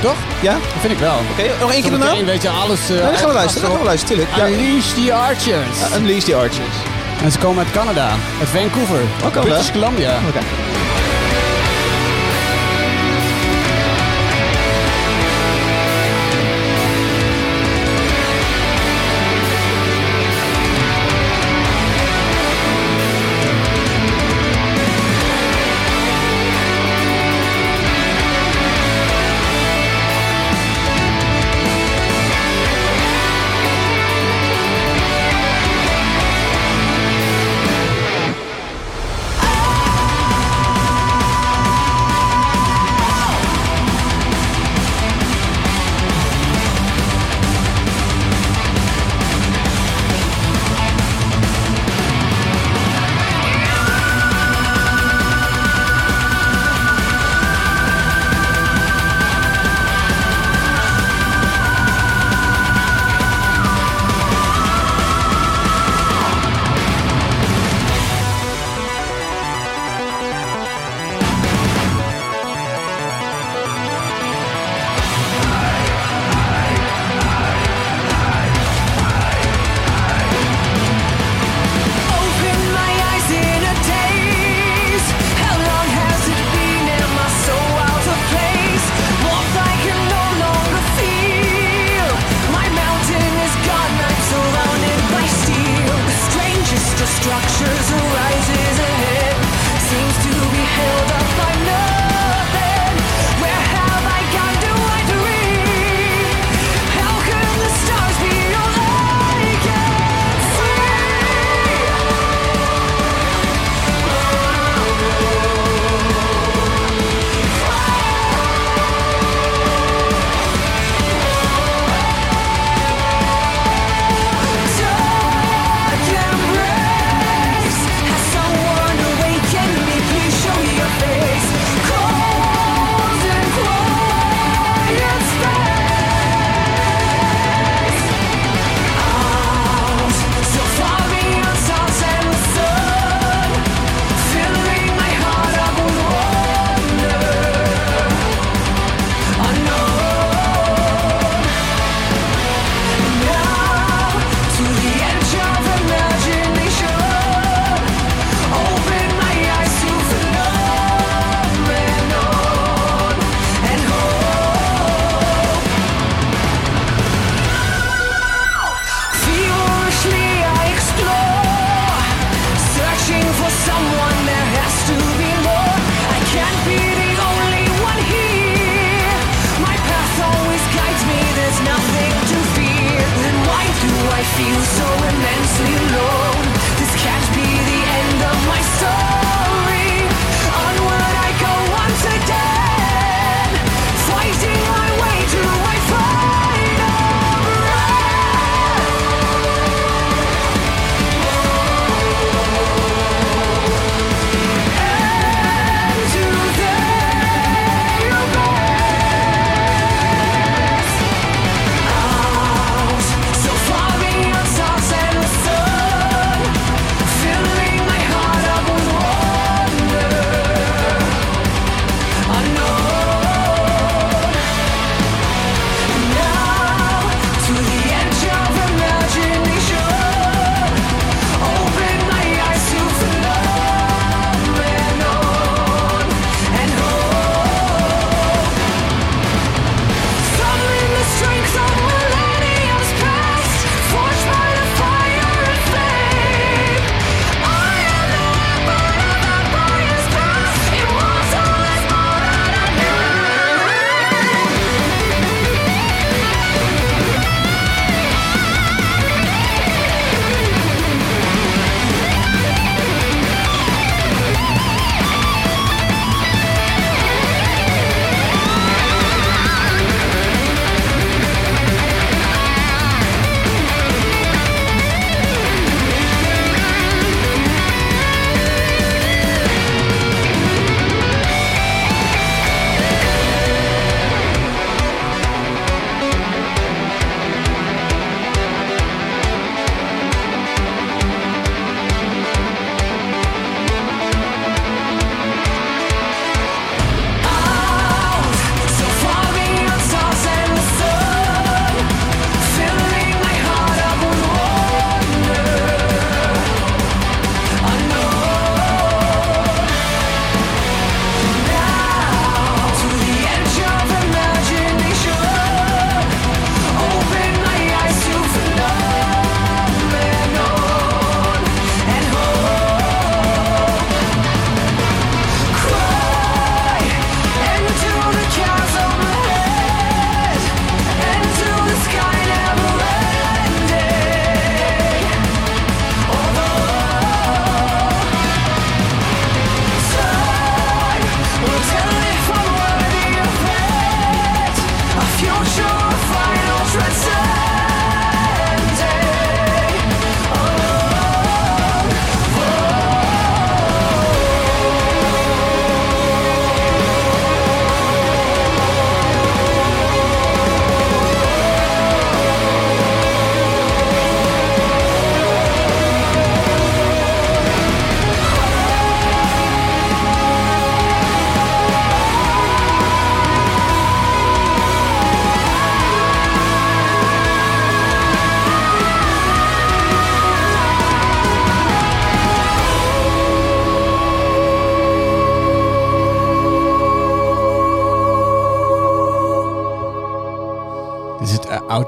Toch? Ja? Dat vind ik wel. Oké, nog één keer? Zometeen weet je alles. eh, Nee, dan gaan we luisteren. Dan gaan we luisteren, tuurlijk. Ja. Unleash the Archers. Uh, Unleash the Archers. En ze komen uit Canada. Uit Vancouver. Canada. British Columbia. Oké.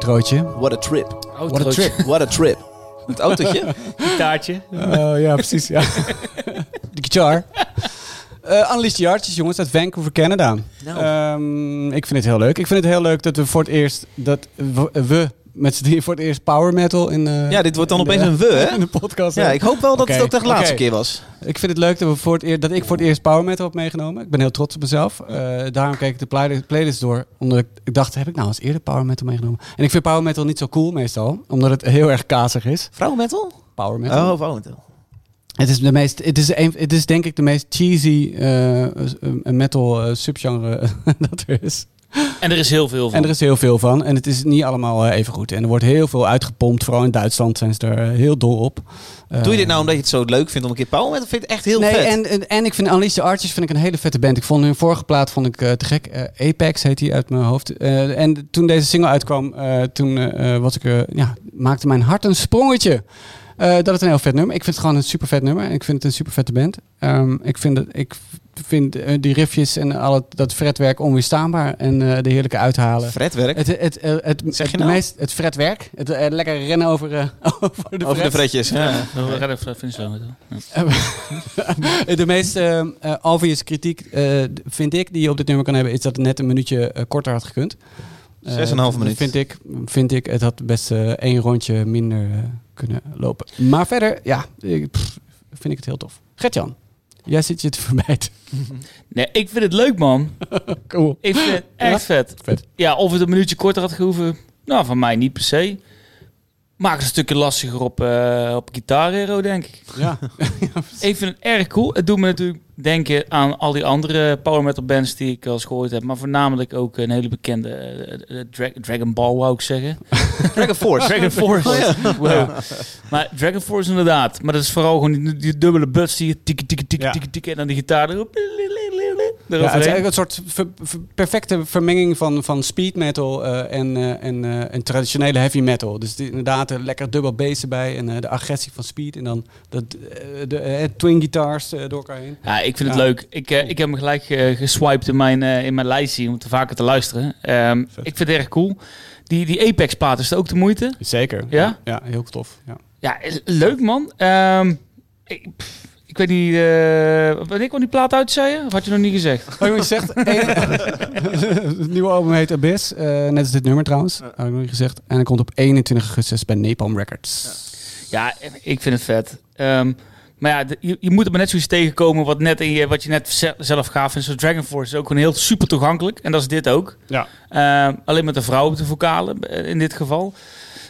Outrootje. What a trip. What a trip. What a trip. Het autootje? Gitaartje. Oh ja, precies. Ja. De guitar. Eh Unleashed the Arches, jongens, uit Vancouver, Canada. Nou. Ehm, ik vind het heel leuk. Ik vind het heel leuk dat we voor het eerst... Dat we, we met z'n drieën voor het eerst power metal in Ja, dit wordt dan in de- opeens een we, hè? In de podcast. Ja, ik hoop wel dat het ook de laatste keer was. Ik vind het leuk dat, we voor het eer, dat ik voor het eerst power metal heb meegenomen. Ik ben heel trots op mezelf. Eh, daarom keek ik de play- playlist door. Omdat ik, ik dacht, heb ik nou eens eerder power metal meegenomen? En ik vind power metal niet zo cool meestal. Omdat het heel erg kazig is. Vrouwenmetal? Power metal. Oh, vrouwenmetal. Het is de meest, het is, een, het is denk ik de meest cheesy eh, eh, metal subgenre dat er is. En er is heel veel van. En er is heel veel van. En het is niet allemaal eh, even goed. En er wordt heel veel uitgepompt. Vooral in Duitsland zijn ze er eh, heel dol op. Doe je dit nou omdat je het zo leuk vindt om een keer power metal? Vind ik het echt heel nee, vet. En, en, en ik vind Unleash the Archers vind ik een hele vette band. Ik vond hun vorige plaat vond ik, eh, te gek. Eh, Apex heet die uit mijn hoofd. Eh, en toen deze single uitkwam, eh, toen eh, was ik, eh, ja, maakte mijn hart een sprongetje. Eh, dat het een heel vet nummer. Ik vind het gewoon een super vet nummer. En ik vind het een super vette band. Ehm, ik vind, het, ik vind eh, die riffjes en al het, dat fretwerk onweerstaanbaar. En eh, de heerlijke uithalen. Fretwerk. Het, het, het, het, Zeg je nou? meest, het fretwerk. Het lekker rennen over, eh, over de Over de fret. fretjes. Ja. We gaan even zo. Ja. De meest obvious kritiek, eh, vind ik, die je op dit nummer kan hebben, is dat het net een minuutje korter had gekund. Eh, Zes en een halve dat minuut. Vind ik, vind ik, het had best één rondje minder eh, kunnen lopen. Maar verder, ja, ik, pff, vind ik het heel tof. Gertjan, jij zit je te verbijten. Nee, ik vind het leuk, man. Cool. Ik vind het echt Ja? vet. Vet. Ja, of het een minuutje korter had gehoeven, nou, van mij niet per se. Maakt het een stukje lastiger op, eh op Guitar Hero, denk ik. Ja. Ik vind het erg cool. Het doet me natuurlijk denken aan al die andere power metal bands die ik al eens gehoord heb. Maar voornamelijk ook een hele bekende eh, eh, Dra- Dragon Ball, wou ik zeggen. Dragon Force. Dragon Force. Wow. Maar Dragon Force inderdaad. Maar dat is vooral gewoon die, die dubbele buts die tikkie, tikkie, Ja. tikkie, tikkie. En dan die gitaar erop. Ja, het is eigenlijk een soort ver- ver- perfecte vermenging van, van speed metal eh, en, eh, en, eh, en traditionele heavy metal. Dus die- inderdaad, een lekker dubbel bass erbij en eh, de agressie van speed. En dan dat, eh, de eh, twin guitars eh, door elkaar heen. Ja, ik vind het Ja. leuk. Ik, eh, ik heb hem gelijk eh, geswiped in mijn, eh, in mijn lijstje om te vaker te luisteren. Ehm, ik vind het erg cool. Die, die Apex-plaat is het ook de moeite. Zeker. Ja? Ja, heel tof. Ja. Ja, is leuk man. Ehm, ik, pff, ik weet niet, eh wanneer kwam die plaat uit, zei je? Of had je nog niet gezegd? Oh, je zegt, het nieuwe album heet Abyss. eh, net als dit nummer trouwens. Had ik nog niet gezegd. En het komt op 21 augustus bij Napalm Records. Ja, ik vind het vet. Ehm, maar ja, de- je, je moet er maar net zoiets tegenkomen wat, net in je, wat je net ze- zelf gaaf vindt. Zoals Dragon Force is ook gewoon heel super toegankelijk. En dat is dit ook. Ja. Ehm, alleen met een vrouw op de vocalen eh, in dit geval.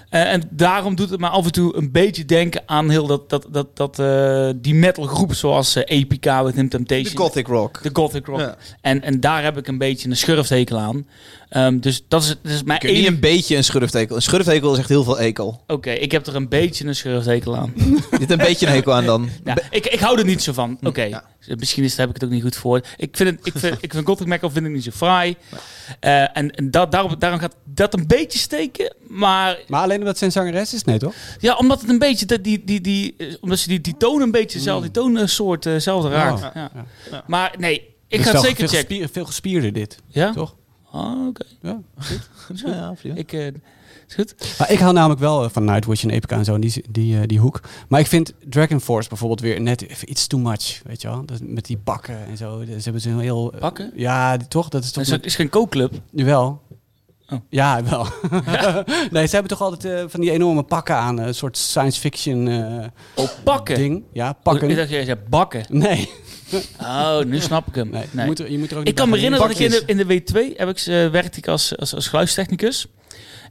Eh, en daarom doet het me af en toe een beetje denken aan heel dat, dat, dat, dat, eh, die metalgroep zoals eh, Epica with Him Temptation. De Gothic Rock. De Gothic Rock. Ja. En, en daar heb ik een beetje een schurfthekel aan. Ehm, dus dat is, dat is mijn Kun je enige... een beetje een schurftekel. Een schurftekel is echt heel veel ekel. Oké, ik heb er een beetje een schurfthekel aan. Je hebt een beetje een hekel aan dan. Ja, ik, ik hou er niet zo van. Oké, Ja. misschien is, heb ik het ook niet goed voor. Ik vind, het, ik vind, ik vind Gothic Metal vind ik niet zo fraai. Eh, en en dat, daarom, daarom gaat dat een beetje steken. Maar Maar alleen omdat zijn zangeres is? Nee, toch? ja, omdat het een beetje, dat die, die, die, eh, omdat ze die, die toon een beetje dezelfde, die toonsoort eh, hetzelfde raakt. Oh, ja. ja. Maar nee, ik Dus ga het zeker veel checken. gespier- veel gespierder dit, Ja? toch? Ah, oké. Ja. Ja, prima. Ik, eh, is goed. Maar ik hou namelijk wel eh, van Nightwish en Epica en zo, die, die, eh, die hoek. Maar ik vind Dragon Force bijvoorbeeld weer net even iets too much, weet je wel? Dat, met die pakken en zo. Ze hebben ze heel... Pakken? Ja, die, toch? Dat is toch... Het is, met- is geen kookclub. Jawel. Oh. Ja, wel. nee, ze hebben toch altijd van die enorme pakken aan. Een soort science fiction eh, Oh, pakken. ding. Ja, Ik pakken. dacht, jij zei bakken. Nee. Oh, nu snap ik hem. nee. Nee. Je, moet er, je moet er ook Ik kan me herinneren dat ik in de, in de W2 heb ik, eh, werkte ik als, als, als geluidstechnicus.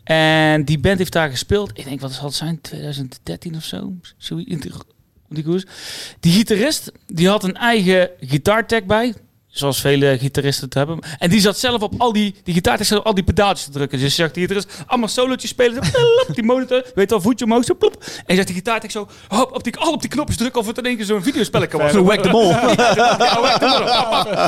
En die band heeft daar gespeeld. Ik denk, wat zal het zijn? 2013 of zo? zo in die, koers. Die gitarist, die had een eigen gitaartech bij. Zoals vele gitaristen het hebben. En die zat zelf op al die, die op al die pedaaltjes te drukken. Dus je zag die gitarist allemaal solootjes spelen. Plop, die monitor, weet al, voetje omhoog, zo plop. En je zegt die gitaartech zo, hop, op die, al op die knopjes drukken of het in één keer zo'n videospelletje was. Zo whack the pap.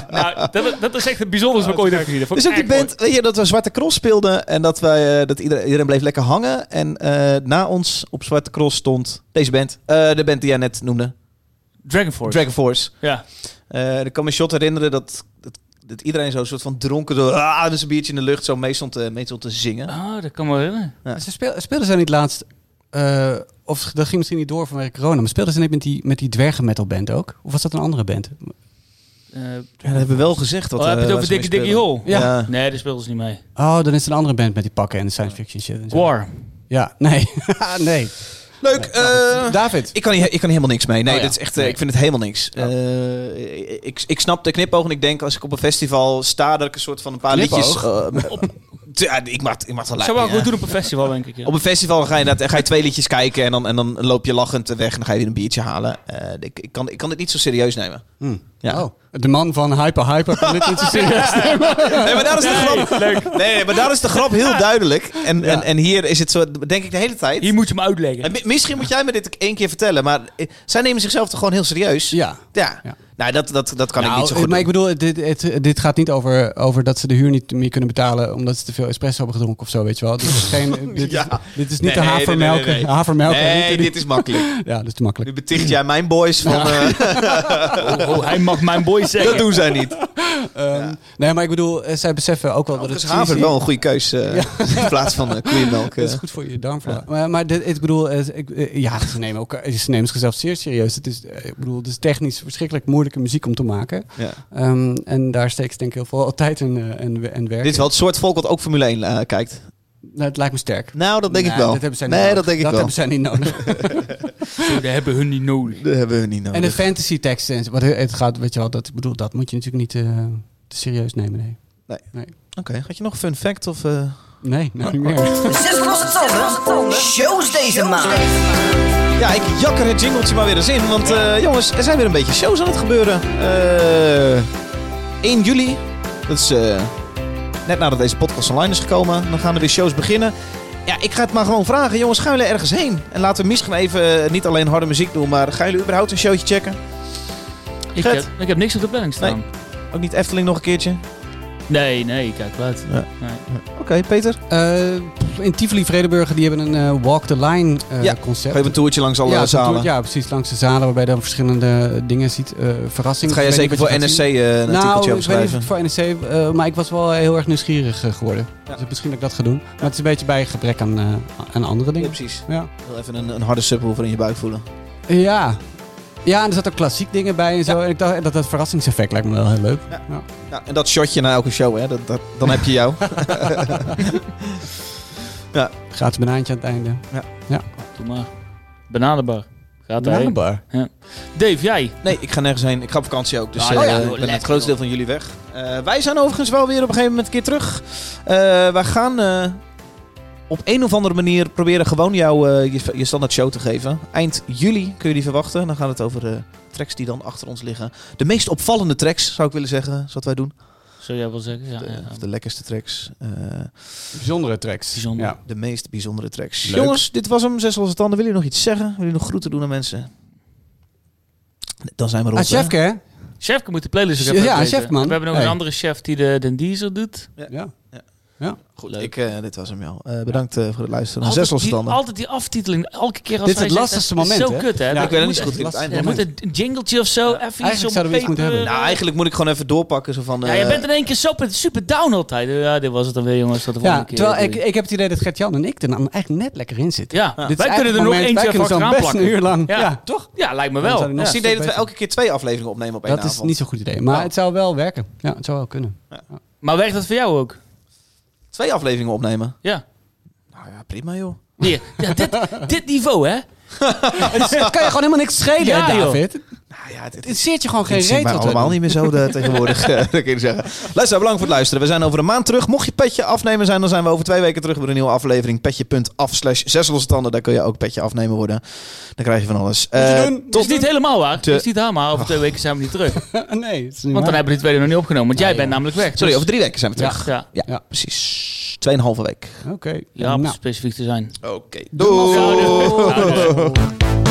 Nou, dat, dat is echt het bijzonderste wat ik ooit heb gezien. Dus ik ook die band, weet je, dat we Zwarte Cross speelden en dat, wij, eh, dat iedereen, iedereen bleef lekker hangen. En eh, na ons op Zwarte Cross stond deze band, Eh, de band die jij net noemde. Dragon Force. Dragon Force. Ja. Eh ik kan me shot herinneren dat, dat Dat iedereen zo een soort van dronken door... Ah, dus een biertje in de lucht zo mee stond, te- mee stond te zingen. Oh, dat kan me herinneren. Ze speel, speelden ze niet laatst... eh, of dat ging misschien niet door vanwege corona. Maar speelden ze niet met die, met die dwergen metalband ook? Of was dat een andere band? Eh, Ja, dat hebben we wel gezegd. Wat, oh, heb je het over ze Dickie Dickie spelen. Hole? Ja. Nee, daar speelden ze niet mee. Oh, dan is het een andere band met die pakken en science fiction shit. En zo. War. Ja, nee. nee. Leuk. eh, David. ik, kan hier, ik kan helemaal niks mee. Nee, Oh ja. dit is echt, eh, Nee. ik vind het helemaal niks. Eh, ik, ik snap de knipoog en ik denk als ik op een festival sta... dat ik een soort van een paar Knipoog? liedjes... eh, op, ja, ik mag, ik mag wel Dat zou wel ja. goed doen op een festival, denk ik. ja. Op een festival ga je, inderdaad- ga je twee liedjes kijken en dan, en dan loop je lachend weg en dan ga je weer een biertje halen. Eh, ik, ik, kan, ik kan dit niet zo serieus nemen. Hm. Ja. Oh, de man van Hyper Hyper kan dit niet zo serieus nemen. Nee, maar daar is de grap. Nee, maar daar is de grap heel duidelijk. En, en, en hier is het zo, denk ik de hele tijd. Hier moet je hem uitleggen. En mi- misschien moet jij me dit één keer vertellen, maar eh, zij nemen zichzelf toch gewoon heel serieus? Ja. Ja. Ja. Nou, dat, dat, dat kan ik Nou, niet zo goed Maar ik bedoel, dit, het, dit gaat niet over, over dat ze de huur niet meer kunnen betalen omdat ze te veel espresso hebben gedronken of zo, weet je wel. Dit is, geen, dit Ja. is, dit is niet Nee, de havermelk. nee, nee, nee. havermelk Nee, dit is makkelijk. Ja, dat is te makkelijk. Nu beticht jij mijn boys van... eh, Oh, oh, hij mag mijn boy zeggen. dat doen zij niet. Ehm, nee, maar ik bedoel, eh, zij beseffen ook wel dat Dat het is haver wel een goede keus eh, in plaats van uh, koeienmelk. Dat is goed voor je darmflora. Maar, maar dit, ik bedoel, eh, ik, ja, ze nemen, ook, ze nemen zichzelf zeer serieus. Het is, ik bedoel, het is technisch verschrikkelijk moeilijke muziek om te maken. Ja. Ehm, en daar steekt denk ik heel veel tijd en, en, en werk Dit is wel het soort volk wat ook Formule 1 eh, kijkt. Nou, het lijkt me sterk. Nou, dat denk Nee, ik wel. Dat hebben zij niet nee, nodig. dat denk ik dat wel. hebben zij niet nodig. Dat hebben hun niet nodig. Dat hebben we niet nodig. en de fantasy teksten, en wat het gaat, weet je wel, dat, ik bedoel, dat moet je natuurlijk niet eh, te serieus nemen. Nee, Oké, had je nog een fun fact? Of, eh? Nee nou niet meer. Zes losse tanden. Shows deze maand. Ja, ik jak er het jingletje maar weer eens in. Want eh, jongens, er zijn weer een beetje shows aan het gebeuren. Eh 1 juli, dat is eh, net nadat deze podcast online is gekomen. Dan gaan er weer shows beginnen. Ja, ik ga het maar gewoon vragen. Jongens, gaan jullie ergens heen? En laten we misschien even niet alleen harde muziek doen, maar gaan jullie überhaupt een showtje checken? Ik heb, ik heb niks op de planning staan. Ook niet Efteling nog een keertje? Nee, nee, ik kijk uit. Ja. Nee. Oké, Peter. Eh, in Tivoli Vredeburg, die hebben een eh, Walk the Line eh, Ja, concept. Even een toertje langs alle ja, zalen. ja, precies. Langs de zalen waarbij je dan verschillende dingen ziet. eh verrassingen. Dat ga je zeker voor wat je NSC eh, een nou, artikeltje ik weet niet of schrijven. het voor eh, maar ik was wel heel erg nieuwsgierig geworden. Ja. Dus misschien dat ik dat ga doen. Maar het is een beetje bij gebrek aan, eh, aan andere Ja, dingen. precies. Ja. Wil even een, een harde subwoofer in je buik voelen. ja. Ja, en er zat ook klassiek dingen bij en zo. En ik dacht dat dat verrassingseffect lijkt me wel heel leuk. Ja. Ja. Ja, en dat shotje na elke show, hè, dat, dat, dan heb je jou. Gratis banaantje aan het einde. Doe maar. Bananenbar. Gaat. Bananenbar. Dave, jij? Nee, ik ga nergens heen. Ik ga op vakantie ook. Dus Ah, eh, ja, ik ben het grootste deel van jullie weg. Eh, wij zijn overigens wel weer op een gegeven moment een keer terug. Eh wij gaan eh, op een of andere manier proberen gewoon jou eh, je, je standaard show te geven. Eind juli kun je die verwachten. Dan gaat het over de tracks die dan achter ons liggen. De meest opvallende tracks, zou ik willen zeggen, is wat wij doen. Zou jij wel zeggen? Ja, De, ja. Of de lekkerste tracks. Eh, Bijzondere tracks. Bijzonder. Ja. de meest bijzondere tracks. Leuk. Jongens, dit was hem. Zes losse tanden. Willen jullie nog iets zeggen? Willen jullie nog groeten doen aan mensen? Dan zijn we rond. Ah, Chefke, hè? Chefke moet de playlist ook Ja, even ja, chef, man. We hebben nog Hey. een andere chef die de, de Diesel doet. Ja. Goed, Leuk. ik, eh, dit was hem, joh. Eh, bedankt eh, voor het luisteren. Altijd Zes losse die, tanden. altijd die aftiteling, elke keer als Dit is het lastigste dat is moment, Zo hè? kut, hè? Ja, Dat ik weet het moet niet goed. het Er moet een jingletje of zo, even iets Eigenlijk op zouden we iets moeten hebben. Nou, eigenlijk moet ik gewoon even doorpakken. Zo van, Ja, je bent in één keer super, super down altijd. Ja, dit was het dan weer, jongens. Tot de Ja, volgende keer. terwijl ik, ik heb het idee dat Gert-Jan en ik er nou eigenlijk net lekker in zitten. Ja, Dit wij kunnen er nog moment- eentje zo achteraan best een plakken. uur lang. Ja. Ja, toch? Ja, lijkt me wel. Ja. Het is het idee dat we elke keer twee afleveringen opnemen op één Dat is niet zo'n goed idee. Maar het zou wel werken. Ja, het zou wel kunnen. Maar werkt dat voor jou ook? Twee afleveringen opnemen. Ja. Nou ja, prima joh. Nee, ja dit, dit niveau, hè? Het kan je gewoon helemaal niks schelen, Ja, joh. Nou ja, dit Het zeert je gewoon geen reet tot allemaal niet meer zo de, tegenwoordig, eh, dat kun je zeggen. Luister, bedankt voor het luisteren. We zijn over een maand terug. Mocht je petje afnemen zijn, dan zijn we over twee weken terug met een nieuwe aflevering. Petje.af slash zes losse tanden. Daar kun je ook petje afnemen worden. Dan krijg je van alles. Eh, doen. Dat is niet helemaal waar. Te- is niet helemaal. Over twee weken zijn we niet terug. nee, het is niet Want dan waar. hebben we die tweede nog niet opgenomen. Want jij Nee, bent namelijk weg. Sorry, Dus- over drie weken zijn we terug. Ja, Ja, Ja. precies. Tweeënhalve week. Oké. Ja om Nou. specifiek te zijn. Oké. Doei. Doei.